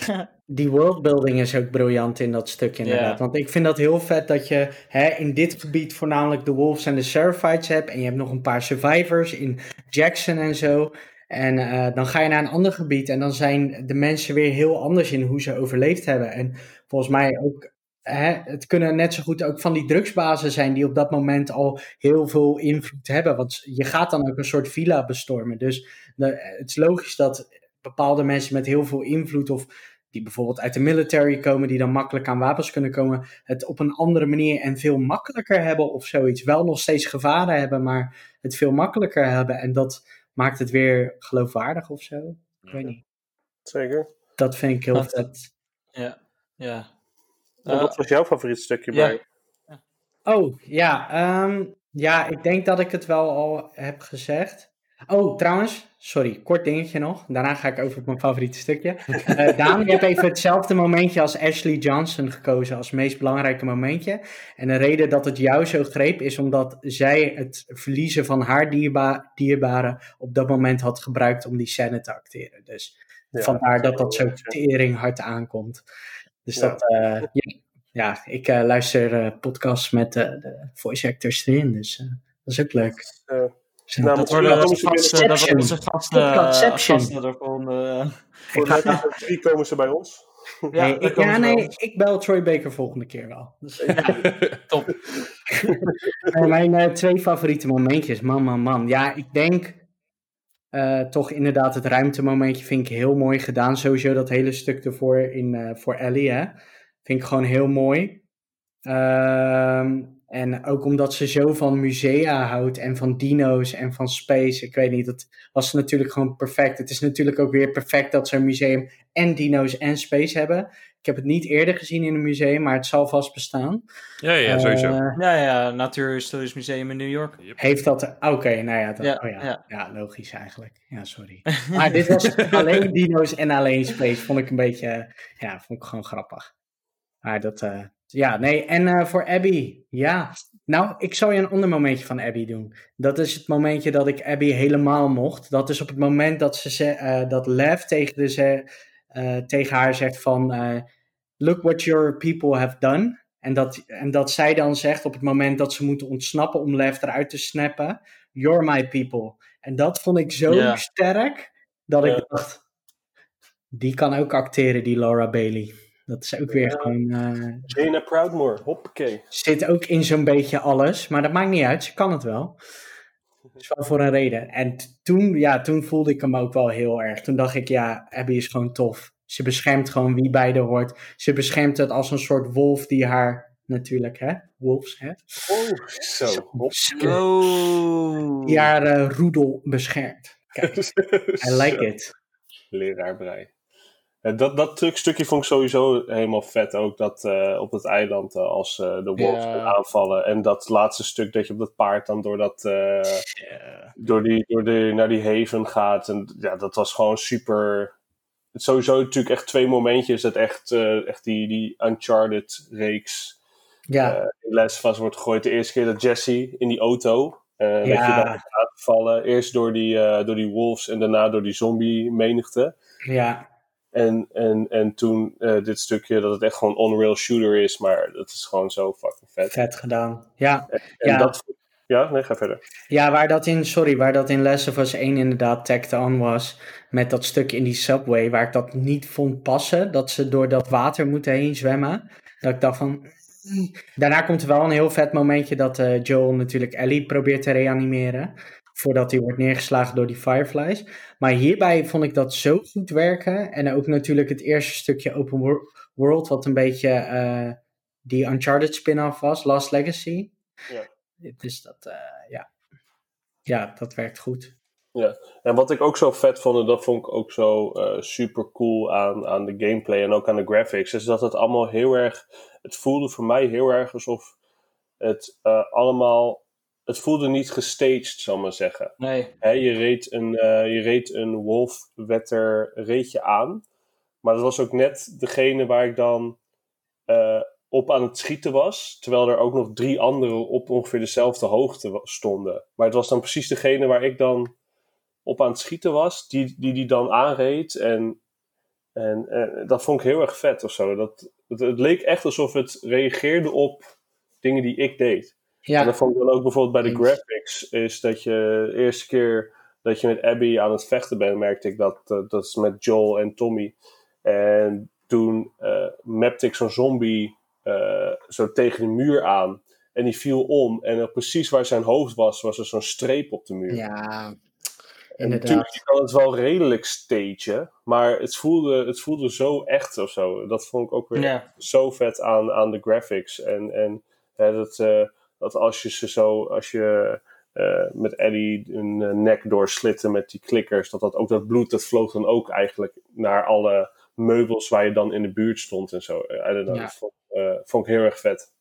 die worldbuilding is ook briljant in dat stuk inderdaad. Want ik vind dat heel vet dat je hè, in dit gebied voornamelijk de Wolves en de Seraphites hebt. En je hebt nog een paar survivors in Jackson en zo. En eh, dan ga je naar een ander gebied en dan zijn de mensen weer heel anders in hoe ze overleefd hebben. En volgens mij ook, hè, het kunnen net zo goed ook van die drugsbazen zijn die op dat moment al heel veel invloed hebben. Want je gaat dan ook een soort villa bestormen. Dus de, het is logisch dat bepaalde mensen met heel veel invloed of die bijvoorbeeld uit de military komen, die dan makkelijk aan wapens kunnen komen, het op een andere manier en veel makkelijker hebben of zoiets. Wel nog steeds gevaren hebben, maar het veel makkelijker hebben. En dat maakt het weer geloofwaardig of zo. Ik weet niet. Zeker. Dat vind ik heel vet. Ja, ja. En wat was jouw favoriet stukje ja. bij? Oh, ja. ehm, ja, ik denk dat ik het wel al heb gezegd. Oh, trouwens, sorry, kort dingetje nog. Daarna ga ik over op mijn favoriete stukje. Eh Daan, je hebt even hetzelfde momentje als Ashley Johnson gekozen als meest belangrijke momentje. En de reden dat het jou zo greep is omdat zij het verliezen van haar dierba dierbare op dat moment had gebruikt om die scène te acteren. Dus Ja, vandaar dat dat zo tering hard aankomt. Dus Ja. dat, eh, ja, ja, ik eh, luister eh, podcasts met de voice actors erin, dus eh, dat is ook leuk. Eh, Zo, nou, dat- worden onze gasten, dat worden onze gasten, eh, er voor de drie komen ze bij ons. Ja, nee, ik, ja, nee, ik bel Troy Baker volgende keer wel. Dus, Top. Eh, mijn eh, twee favoriete momentjes, man, man, man. Ja, ik denk eh, toch inderdaad het ruimtemomentje vind ik heel mooi gedaan. Sowieso dat hele stuk ervoor in, eh, voor Ellie, hè. Vind ik gewoon heel mooi. Ehm, en ook omdat ze zo van musea houdt en van dino's en van space. Ik weet niet, dat was natuurlijk gewoon perfect. Het is natuurlijk ook weer perfect dat ze een museum en dino's en space hebben. Ik heb het niet eerder gezien in een museum, maar het zal vast bestaan. Ja, ja, sowieso. Eh, Ja, ja, Natuurhistorisch Museum in New York. heeft dat... Oké, nou ja, dat, Ja, oh ja, ja. ja. logisch eigenlijk. Ja, sorry. Maar dit was alleen dino's en alleen space. Vond ik een beetje... Ja, vond ik gewoon grappig. Maar dat... eh, ja, nee. En eh, voor Abby, ja. Nou, ik zal je een ander momentje van Abby doen. Dat is het momentje dat ik Abby helemaal mocht. Dat is op het moment dat, ze, ze, eh, dat Lev tegen, de, ze, tegen haar zegt van... eh, Look what your people have done. En dat, en dat zij dan zegt op het moment dat ze moeten ontsnappen om Lev eruit te snappen. You're my people. En dat vond ik zo sterk dat ik dacht... Die kan ook acteren, die Laura Bailey. Dat is ook weer Ja. gewoon... eh, Dana Proudmore, hoppakee. zit ook in zo'n beetje alles. Maar dat maakt niet uit, ze kan het wel. Is wel voor een reden. En toen, ja, toen voelde ik hem ook wel heel erg. Toen dacht ik, ja, Abby is gewoon tof. Ze beschermt gewoon wie bij haar hoort. Ze beschermt het als een soort wolf die haar, natuurlijk, hè, wolfs, hè, Oh, zo. Hop. Oh. die haar eh, roedel beschermt. Kijk, I like it. Leraar brei. Ja, dat, dat stukje vond ik sowieso helemaal vet. Ook dat eh, op het eiland eh, als eh, de wolves Ja. aanvallen. En dat laatste stuk dat je op dat paard dan door, dat, Ja. door, die, door de, naar die haven gaat. En ja, dat was gewoon super. Sowieso natuurlijk echt twee momentjes. Dat echt, echt die, die Uncharted reeks Ja, in les vast wordt gegooid. De eerste keer dat Jesse in die auto. eh Dat je Ja. daar gaat vallen. Eerst door die, door die wolves en daarna door die zombie menigte. ja, En, en, en toen eh, dit stukje dat het echt gewoon on-rail shooter is, maar dat is gewoon zo fucking vet. vet gedaan. Ja, En Ja. dat. Ja, nee, ga verder. Ja, waar dat in, sorry, waar dat in Last of Us 1 inderdaad tacked on was, met dat stuk in die subway, waar ik dat niet vond passen, dat ze door dat water moeten heen zwemmen. Dat ik dacht van... mm. Daarna komt er wel een heel vet momentje dat eh, Joel natuurlijk Ellie probeert te reanimeren, voordat hij wordt neergeslagen door die Fireflies. Maar hierbij vond ik dat zo goed werken, en ook natuurlijk het eerste stukje open wor- world, wat een beetje eh, die Uncharted spin-off was, Last Legacy. Ja. Dus dat, eh, ja. Ja, dat werkt goed. En wat ik ook zo vet vond, en dat vond ik ook zo eh, super cool aan, aan de gameplay en ook aan de graphics, is dat het allemaal heel erg. Het voelde voor mij heel erg alsof het allemaal. Het voelde niet gestaged, zal ik maar zeggen. Nee. Je, reed een, eh, je reed een wolfwetter reetje aan. Maar dat was ook net degene waar ik dan eh, op aan het schieten was. Terwijl er ook nog drie anderen op ongeveer dezelfde hoogte stonden. Maar het was dan precies degene waar ik dan op aan het schieten was. Die die, die dan aanreed. En, en, en dat vond ik heel erg vet of zo. Dat, het, het leek echt alsof het reageerde op dingen die ik deed. En Ja, dat vond ik dan ook bijvoorbeeld bij de graphics. Is dat je de eerste keer dat je met Abby aan het vechten bent, merkte ik dat. eh, dat is met Joel en Tommy. En toen eh mapte ik zo'n zombie eh, zo tegen de muur aan. En die viel om. En precies waar zijn hoofd was, was er zo'n streep op de muur. ja. inderdaad. natuurlijk, je kan het wel redelijk stagen, maar het voelde, het voelde zo echt of zo. Dat vond ik ook weer Ja. zo vet aan, aan de graphics. En, en hè, dat, eh, dat als je ze zo, als je eh, met Eddie een eh, nek doorslitte met die klikkers, dat dat ook dat bloed, dat vloog dan ook eigenlijk naar alle meubels waar je dan in de buurt stond en zo. Eh, I don't know, Ja. dat vond, eh, vond ik heel erg vet.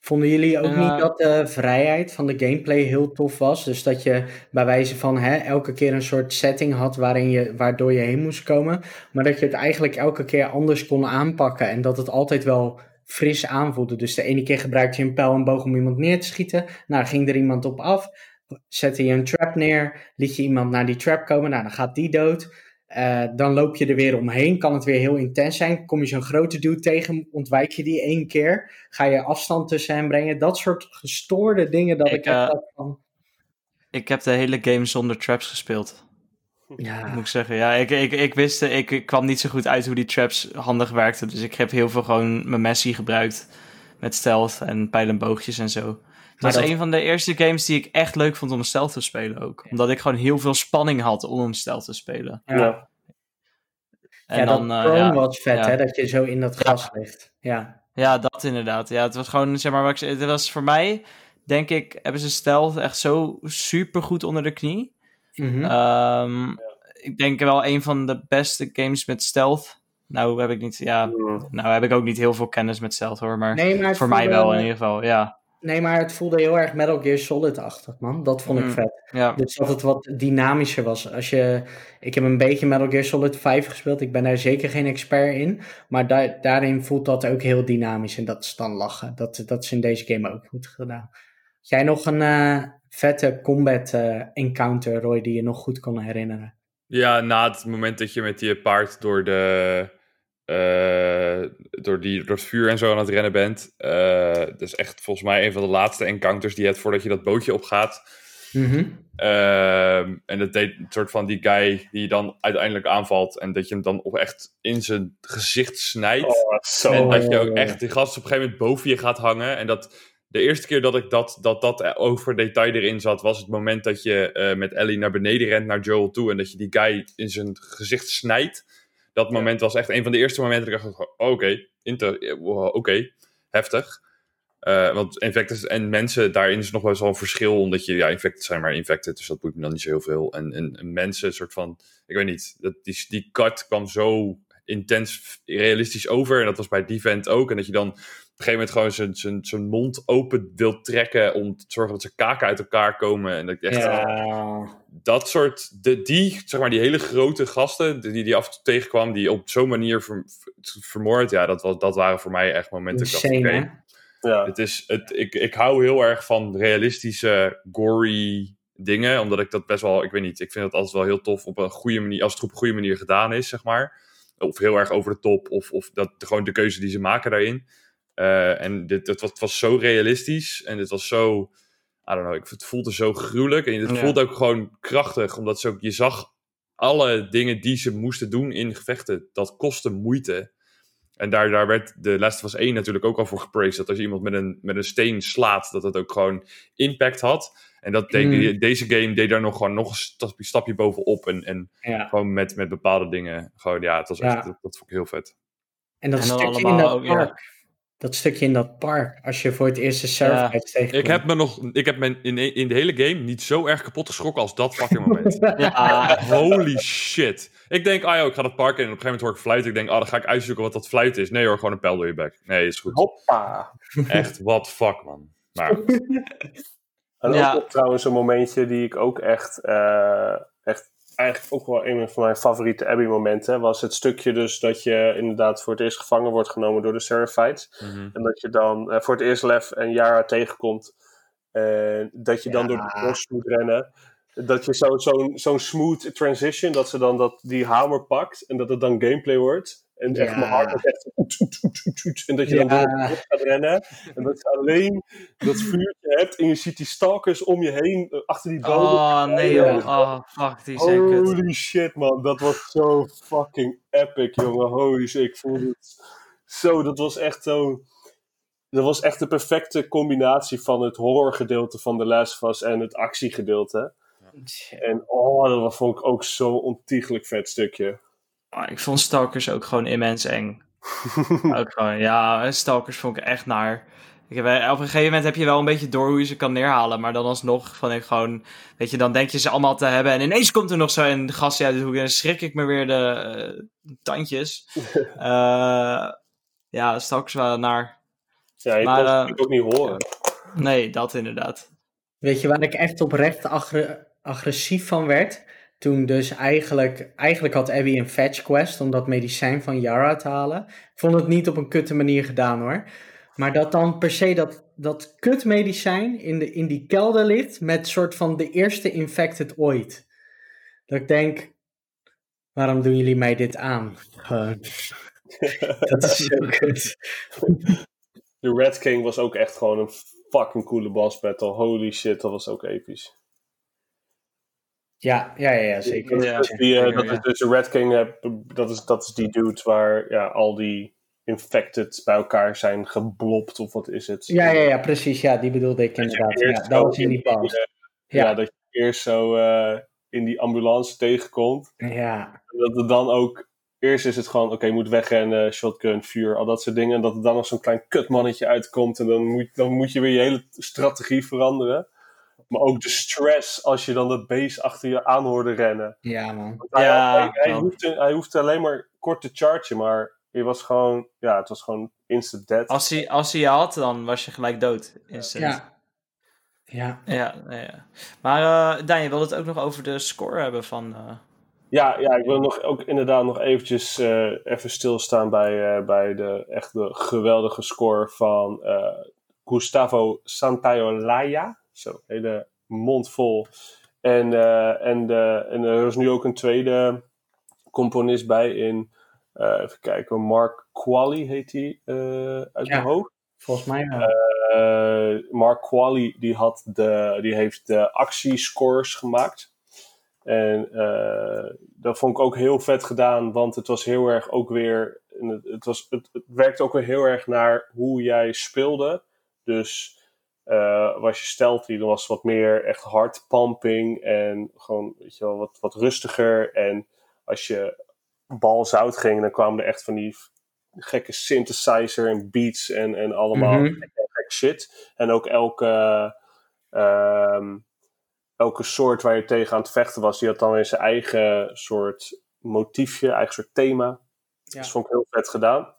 Vonden jullie ook niet eh, dat de vrijheid van de gameplay heel tof was? Dus dat je bij wijze van hè, elke keer een soort setting had waarin je, waardoor je heen moest komen. Maar dat je het eigenlijk elke keer anders kon aanpakken. En dat het altijd wel fris aanvoelde. Dus de ene keer gebruikte je een pijl en boog om iemand neer te schieten. Nou, ging er iemand op af. Zette je een trap neer. Liet je iemand naar die trap komen. Nou, dan gaat die dood. Eh, dan loop je er weer omheen. Kan het weer heel intens zijn. Kom je zo'n grote dude tegen. Ontwijk je die één keer. Ga je afstand tussen hen brengen. Dat soort gestoorde dingen dat ik, Ik, echt eh, van... Ik heb de hele game zonder traps gespeeld. Ja, Moet ik zeggen. Ja, ik, ik, ik wist, ik, ik kwam niet zo goed uit hoe die traps handig werkten. Dus ik heb heel veel gewoon mijn Messi gebruikt. Met stealth en pijlenboogjes en zo. Dat dat- is een van de eerste games die ik echt leuk vond om stealth te spelen ook. Omdat ik gewoon heel veel spanning had om stealth te spelen. ja. En ja, dan, dat eh, ja, was vet, ja. hè? Dat je zo in dat gas ligt. Ja. Ja, dat inderdaad. Ja, het was gewoon, zeg maar, het was voor mij, denk ik, hebben ze stealth echt zo super goed onder de knie. Mhm. Ehm, Ik denk wel een van de beste games met stealth. Nou heb ik niet, ja, Mm. nou heb ik ook niet heel veel kennis met stealth hoor, maar nee, maar het voor mij voelde- wel in ieder geval, ja. Nee, maar het voelde heel erg Metal Gear Solid-achtig, man. Dat vond ik Mm. vet. ja. Dus dat het wat dynamischer was. Als je, ik heb een beetje Metal Gear Solid 5 gespeeld. Ik ben daar zeker geen expert in. Maar daar, daarin voelt dat ook heel dynamisch. En dat is dan lachen. Dat, dat is in deze game ook goed gedaan. Jij nog een eh, vette combat eh, encounter, Roy, die je nog goed kon herinneren? Ja, na het moment dat je met je paard door de. eh, door, die, door het vuur en zo aan het rennen bent. eh, dat is echt volgens mij een van de laatste encounters die je hebt voordat je dat bootje opgaat. Mhm. Ehm, en dat deed een soort van die guy die je dan uiteindelijk aanvalt. En dat je hem dan op echt in zijn gezicht snijdt. Oh, zo. En dat je ook echt die gast op een gegeven moment boven je gaat hangen. En dat de eerste keer dat ik dat, dat, dat over detail erin zat, was het moment dat je eh, met Ellie naar beneden rent naar Joel toe. En dat je die guy in zijn gezicht snijdt. Dat moment was echt een van de eerste momenten dat ik dacht: oh, oké, wow, oké, heftig. Eh, want infected en mensen, daarin is nog wel eens wel een verschil. Omdat je, ja, infected zijn maar infected, dus dat boeit me dan niet zo heel veel. En, en, en mensen, een soort van, ik weet niet, dat, die, die cut kwam zo intens realistisch over. En dat was bij Devent ook. En dat je dan een gegeven moment gewoon zijn- zijn zijn mond open wilt trekken om te zorgen dat zijn kaken uit elkaar komen. En dat ik echt, Ja. dat soort, de, die, zeg maar, die hele grote gasten die die af en toe tegenkwam, die op zo'n manier ver, ver- vermoord, ja, dat, was, dat waren voor mij echt momenten. dat ik dacht? Ja. het is, het, ik, ik hou heel erg van realistische, gory dingen. Omdat ik dat best wel, ik weet niet, ik vind het altijd wel heel tof op een goede manier, als het op een goede manier gedaan is, zeg maar. Of heel erg over de top, of, of dat, gewoon de keuze die ze maken daarin. Eh, en dit, het, was, het was zo realistisch en het was zo, I don't know, ik, het voelde zo gruwelijk. En het Ja. voelde ook gewoon krachtig, omdat ze ook, je zag alle dingen die ze moesten doen in gevechten, dat kostte moeite. En daar, daar werd de Last of Us 1 natuurlijk ook al voor gepraised. Dat als je iemand met een, met een steen slaat, dat het ook gewoon impact had. En dat deed, Mm. deze game deed daar nog gewoon nog een stapje, stapje bovenop. En, en Ja. gewoon met, met bepaalde dingen. Gewoon, ja, het was echt, dat, dat vond ik heel vet. En dat En stukje in allemaal dat ook, ja. park. Dat stukje in dat park. Als je voor het eerst de Seraphites tegenkomt. Ik heb me nog, ik heb me in, in de hele game niet zo erg kapot geschrokken als dat fucking moment. Ja, Holy shit. Ik denk, ah joh, ik ga dat park in en op een gegeven moment hoor ik fluiten. Ik denk, ah, dan ga ik uitzoeken wat dat fluit is. Nee hoor, gewoon een pijl door je bek. Nee, is goed. Hoppa. Echt, what fuck, man. Maar, En Ja. ook nog trouwens een momentje die ik ook echt, eh, echt eigenlijk ook wel een van mijn favoriete Abby-momenten was het stukje dus dat je inderdaad voor het eerst gevangen wordt genomen door de Seraphites. mhm. En dat je dan eh, voor het eerst Lev en Yara tegenkomt. En dat je dan Ja. door de bos moet rennen. Dat je zo- zo'n zo'n smooth transition, dat ze dan dat, die hamer pakt en dat het dan gameplay wordt. En echt Ja. mijn hart echt oet, oet, oet, oet, oet. En dat je dan door het gaat rennen. En dat je alleen dat vuurtje hebt en je ziet die stalkers om je heen eh, achter die bomen. oh nee joh, oh fuck, die zijn kut. Holy shit, man. Dat was zo fucking epic, jongen. Holy shit. Ik voelde het zo. Dat was echt zo. Dat was echt de perfecte combinatie van het horrorgedeelte van The Last of Us en het actiegedeelte. Ja. En oh, dat vond ik ook zo'n ontiegelijk vet stukje. Ah, ik vond Stalkers ook gewoon immens eng. ook gewoon, ja, Stalkers vond ik echt naar. Ik heb, op een gegeven moment heb je wel een beetje door hoe je ze kan neerhalen. Maar dan alsnog van ik gewoon... Weet je, dan denk je ze allemaal te hebben. En ineens komt er nog zo een gastje uit de hoek. En dan schrik ik me weer de eh, tandjes. Eh, ja, Stalkers waren naar. Ja, je Maar, kon het eh, natuurlijk ook niet horen. Nee, dat inderdaad. Weet je waar ik echt oprecht agressief van werd? Toen dus eigenlijk, eigenlijk had Abby een fetch quest om dat medicijn van Yara te halen. Ik vond het niet op een kutte manier gedaan hoor. Maar dat dan per se dat, dat kutmedicijn in, de, in die kelder ligt met soort van de eerste infected ooit. Dat ik denk, waarom doen jullie mij dit aan? Dat is zo kut. De Red King was ook echt gewoon een fucking coole boss battle. Holy shit, dat was ook episch. Ja, ja, ja, zeker. Dat, Ja. is die, eh, dat is dus de Red King, eh, dat, is, dat is die dude waar ja, al die infected bij elkaar zijn geblopt, of wat is het? Ja, ja, ja, precies. Ja, die bedoelde ik je inderdaad. Ja, dat was in die eh, pas. ja. Ja. dat je eerst zo eh, in die ambulance tegenkomt. Ja, En dat er dan ook... Eerst is het gewoon, oké, je moet wegrennen, shotgun, vuur, al dat soort dingen. En dat er dan nog zo'n klein kutmannetje uitkomt. En dan moet, dan moet je weer je hele strategie veranderen. Maar ook de stress als je dan dat beest achter je aan hoorde rennen. ja man. Hij, Ja, hij, hij, hoefde, hij hoefde alleen maar kort te chargen, maar je was gewoon, ja, het was gewoon instant dead. Als hij, als hij je had, dan was je gelijk dood. Instant. Ja. Ja. Ja. Maar eh Daan, je wilde het ook nog over de score hebben van... eh, Ja, ja, ik wil nog, ook inderdaad nog eventjes eh, even stilstaan bij, eh, bij de echt de geweldige score van eh, Gustavo Santaolalla. Zo, hele mond vol. En, eh, en, de, en er is nu ook een tweede componist bij in, eh, even kijken, Mark Qualley heet hij eh, uit Ja. mijn hoofd. Volgens mij wel. Eh, Mark Qualley die, had de, die heeft de actiescores gemaakt. En eh, dat vond ik ook heel vet gedaan, want het was heel erg ook weer. Het, was, het, het werkte ook weer heel erg naar hoe jij speelde. Dus eh, was je stealthy, dan was het wat meer echt hard pumping en gewoon weet je wel, wat, wat rustiger. En als je bal zout ging, dan kwamen er echt van die gekke synthesizer en beats en, en allemaal gekke, gekke shit. En ook elke, ehm, elke soort waar je tegen aan het vechten was, die had dan weer zijn eigen soort motiefje, eigen soort thema. Ja. Dat vond ik heel vet gedaan.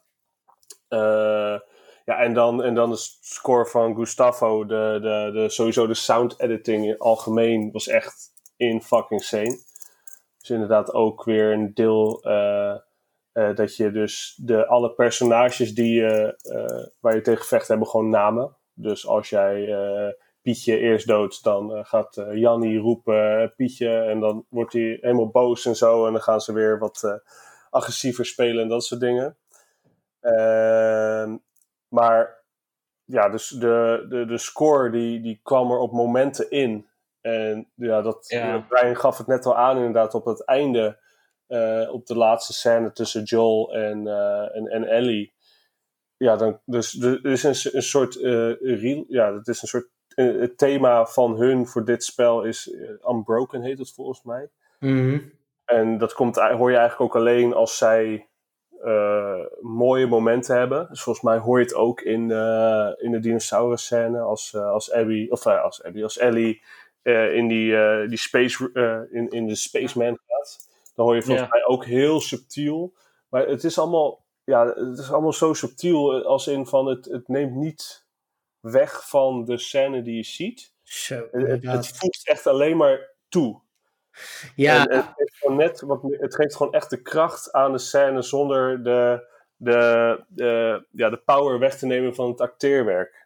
Eh, ja, en dan, en dan de score van Gustavo, de, de, de, sowieso de sound editing in algemeen was echt in fucking sane. Dus inderdaad ook weer een deel eh, eh, dat je dus de, alle personages die eh, waar je tegen vecht hebben gewoon namen. Dus als jij Pietje eerst doodt, dan gaat Jannie roepen Pietje en dan wordt hij helemaal boos en zo. En dan gaan ze weer wat agressiever spelen en dat soort dingen. Ehm, maar ja, dus de, de, de score die, die kwam er op momenten in. En ja, dat, Ja. Brian gaf het net al aan inderdaad op het einde. eh, op de laatste scène tussen Joel en, eh, en, en Ellie. Ja, dan, dus er is een, een soort eh, real, ja, het is een soort het thema van hun voor dit spel is Unbroken heet het volgens mij. Mhm. En dat komt, hoor je eigenlijk ook alleen als zij mooie momenten hebben. Dus volgens mij hoor je het ook in de, in de dinosaurus scène als, eh, als Abby, of eh, als Abby, als Ellie eh, in die, eh, die space, eh, in, in de Spaceman gaat. Dan hoor je volgens Ja. mij ook heel subtiel. Maar het is allemaal, ja, het is allemaal zo subtiel eh, als in van het, het neemt niet weg van de scène die je ziet. Zo, Het, voegt echt alleen maar toe. Ja, En gewoon net wat, het geeft gewoon echt de kracht aan de scène zonder de, de, de, ja, de power weg te nemen van het acteerwerk.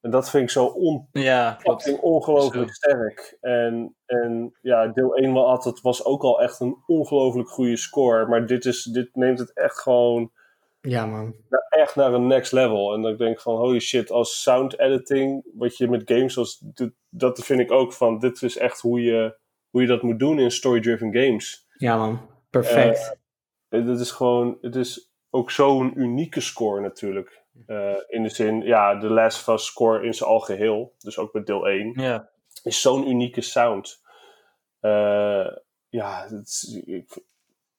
En dat vind ik zo on, Ja, ongelooflijk sterk. En, en ja, deel 1 wel het was ook al echt een ongelooflijk goede score. Maar dit, is, dit neemt het echt gewoon ja man. naar, echt naar een next level. En dan denk ik van, holy shit, als sound editing, wat je met games als dat vind ik ook van, dit is echt hoe je, hoe je dat moet doen in story-driven games. Ja man. Perfect. Eh, Het is gewoon, het is ook zo'n unieke score natuurlijk. Eh, in de zin, ja, de Last of Us score in zijn algeheel, dus ook met deel 1, Ja. is zo'n unieke sound. Eh, ja, het is- ik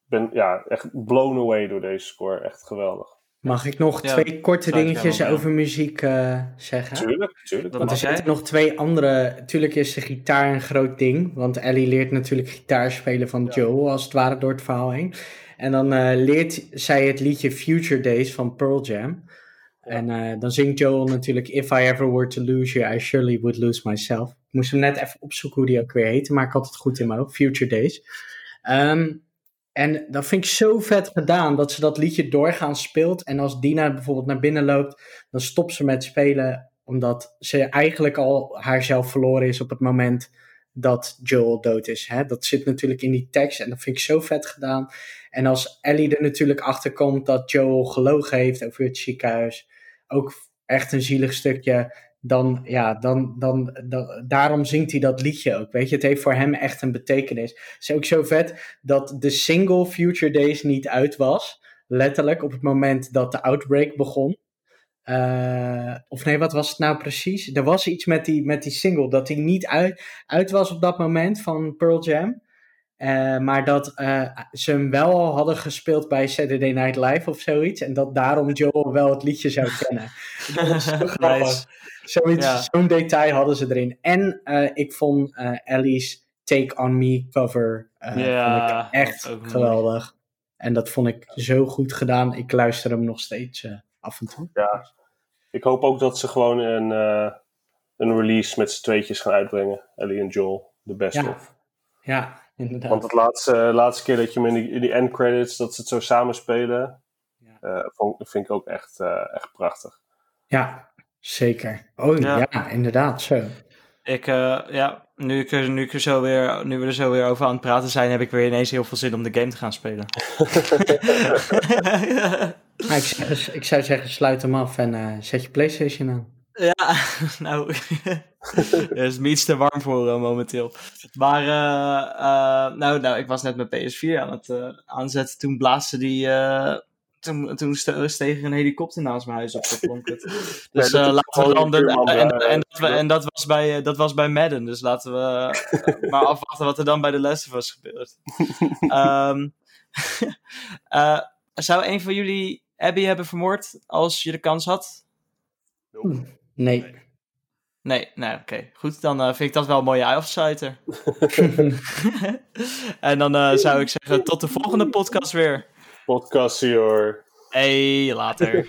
ben ja, echt blown away door deze score. Echt geweldig. Mag ik nog Ja, twee korte dingetjes over muziek eh, zeggen? Tuurlijk, tuurlijk. Want er zitten nog twee andere. Tuurlijk is de gitaar een groot ding. Want Ellie leert natuurlijk gitaar spelen van Ja. Joel, als het ware door het verhaal heen. En dan eh, leert zij het liedje Future Days van Pearl Jam. En eh, dan zingt Joel natuurlijk: If I ever were to lose you, I surely would lose myself. Ik moest hem net even opzoeken hoe die ook weer heette, maar ik had het goed in mijn hoofd: Future Days. Ehm, en dat vind ik zo vet gedaan dat ze dat liedje doorgaan speelt. En als Dina bijvoorbeeld naar binnen loopt, dan stopt ze met spelen omdat ze eigenlijk al haarzelf verloren is op het moment dat Joel dood is. Hè? Dat zit natuurlijk in die tekst en dat vind ik zo vet gedaan. En als Ellie er natuurlijk achter komt dat Joel gelogen heeft over het ziekenhuis, ook echt een zielig stukje, dan, ja, dan, dan, dan, daarom zingt hij dat liedje ook. Weet je, het heeft voor hem echt een betekenis. Het is ook zo vet dat de single Future Days niet uit was. Letterlijk op het moment dat de outbreak begon. Eh, of nee, wat was het nou precies? Er was iets met die, met die single dat die niet uit, uit was op dat moment van Pearl Jam. Eh, maar dat eh, ze hem wel al hadden gespeeld bij Saturday Night Live of zoiets. En dat daarom Joel wel het liedje zou kennen. dat is zo grappig. Nice. Zoiets, Ja. Zo'n detail hadden ze erin. En eh, ik vond eh, Ellie's Take On Me cover eh, Ja, vond ik echt mooi. geweldig. En dat vond ik zo goed gedaan. Ik luister hem nog steeds eh, af en toe. Ja. Ik hoop ook dat ze gewoon een, eh, een release met z'n tweetjes gaan uitbrengen. Ellie en Joel, de best Ja. of. Ja, inderdaad. Want het laatste, laatste keer dat je hem in die, in die end credits, dat ze het zo samen spelen, Ja. eh, vond, vind ik ook echt, eh, echt prachtig. Ja, zeker. Oh Ja. ja, inderdaad, zo. Ik, eh, ja, nu, ik, er- nu, ik er zo weer, nu we er zo weer over aan het praten zijn, heb ik weer ineens heel veel zin om de game te gaan spelen. Maar ik, ik zou zeggen, sluit hem af en eh, zet je Playstation aan. Ja, nou, het is me iets te warm voor eh, momenteel. Maar, eh, eh, nou, nou, ik was net mijn PS4 aan het eh, aanzetten. Toen blaasde die, eh, toen, toen ste- steeg er een helikopter naast mijn huis op. Dat klonk het. Dus eh, laten we dan, de, buurman, en, en, dat, we- en dat, was bij, eh, dat was bij Madden. Dus laten we maar afwachten wat er dan bij de Last of Us gebeurt. Ehm, eh, zou een van jullie Abby hebben vermoord als je de kans had? Nee. Nee, nee, oké. Goed, dan eh, vind ik dat wel een mooie afsluiter. en dan eh, zou ik zeggen, tot de volgende podcast weer. Podcast, hoor. Hey, later.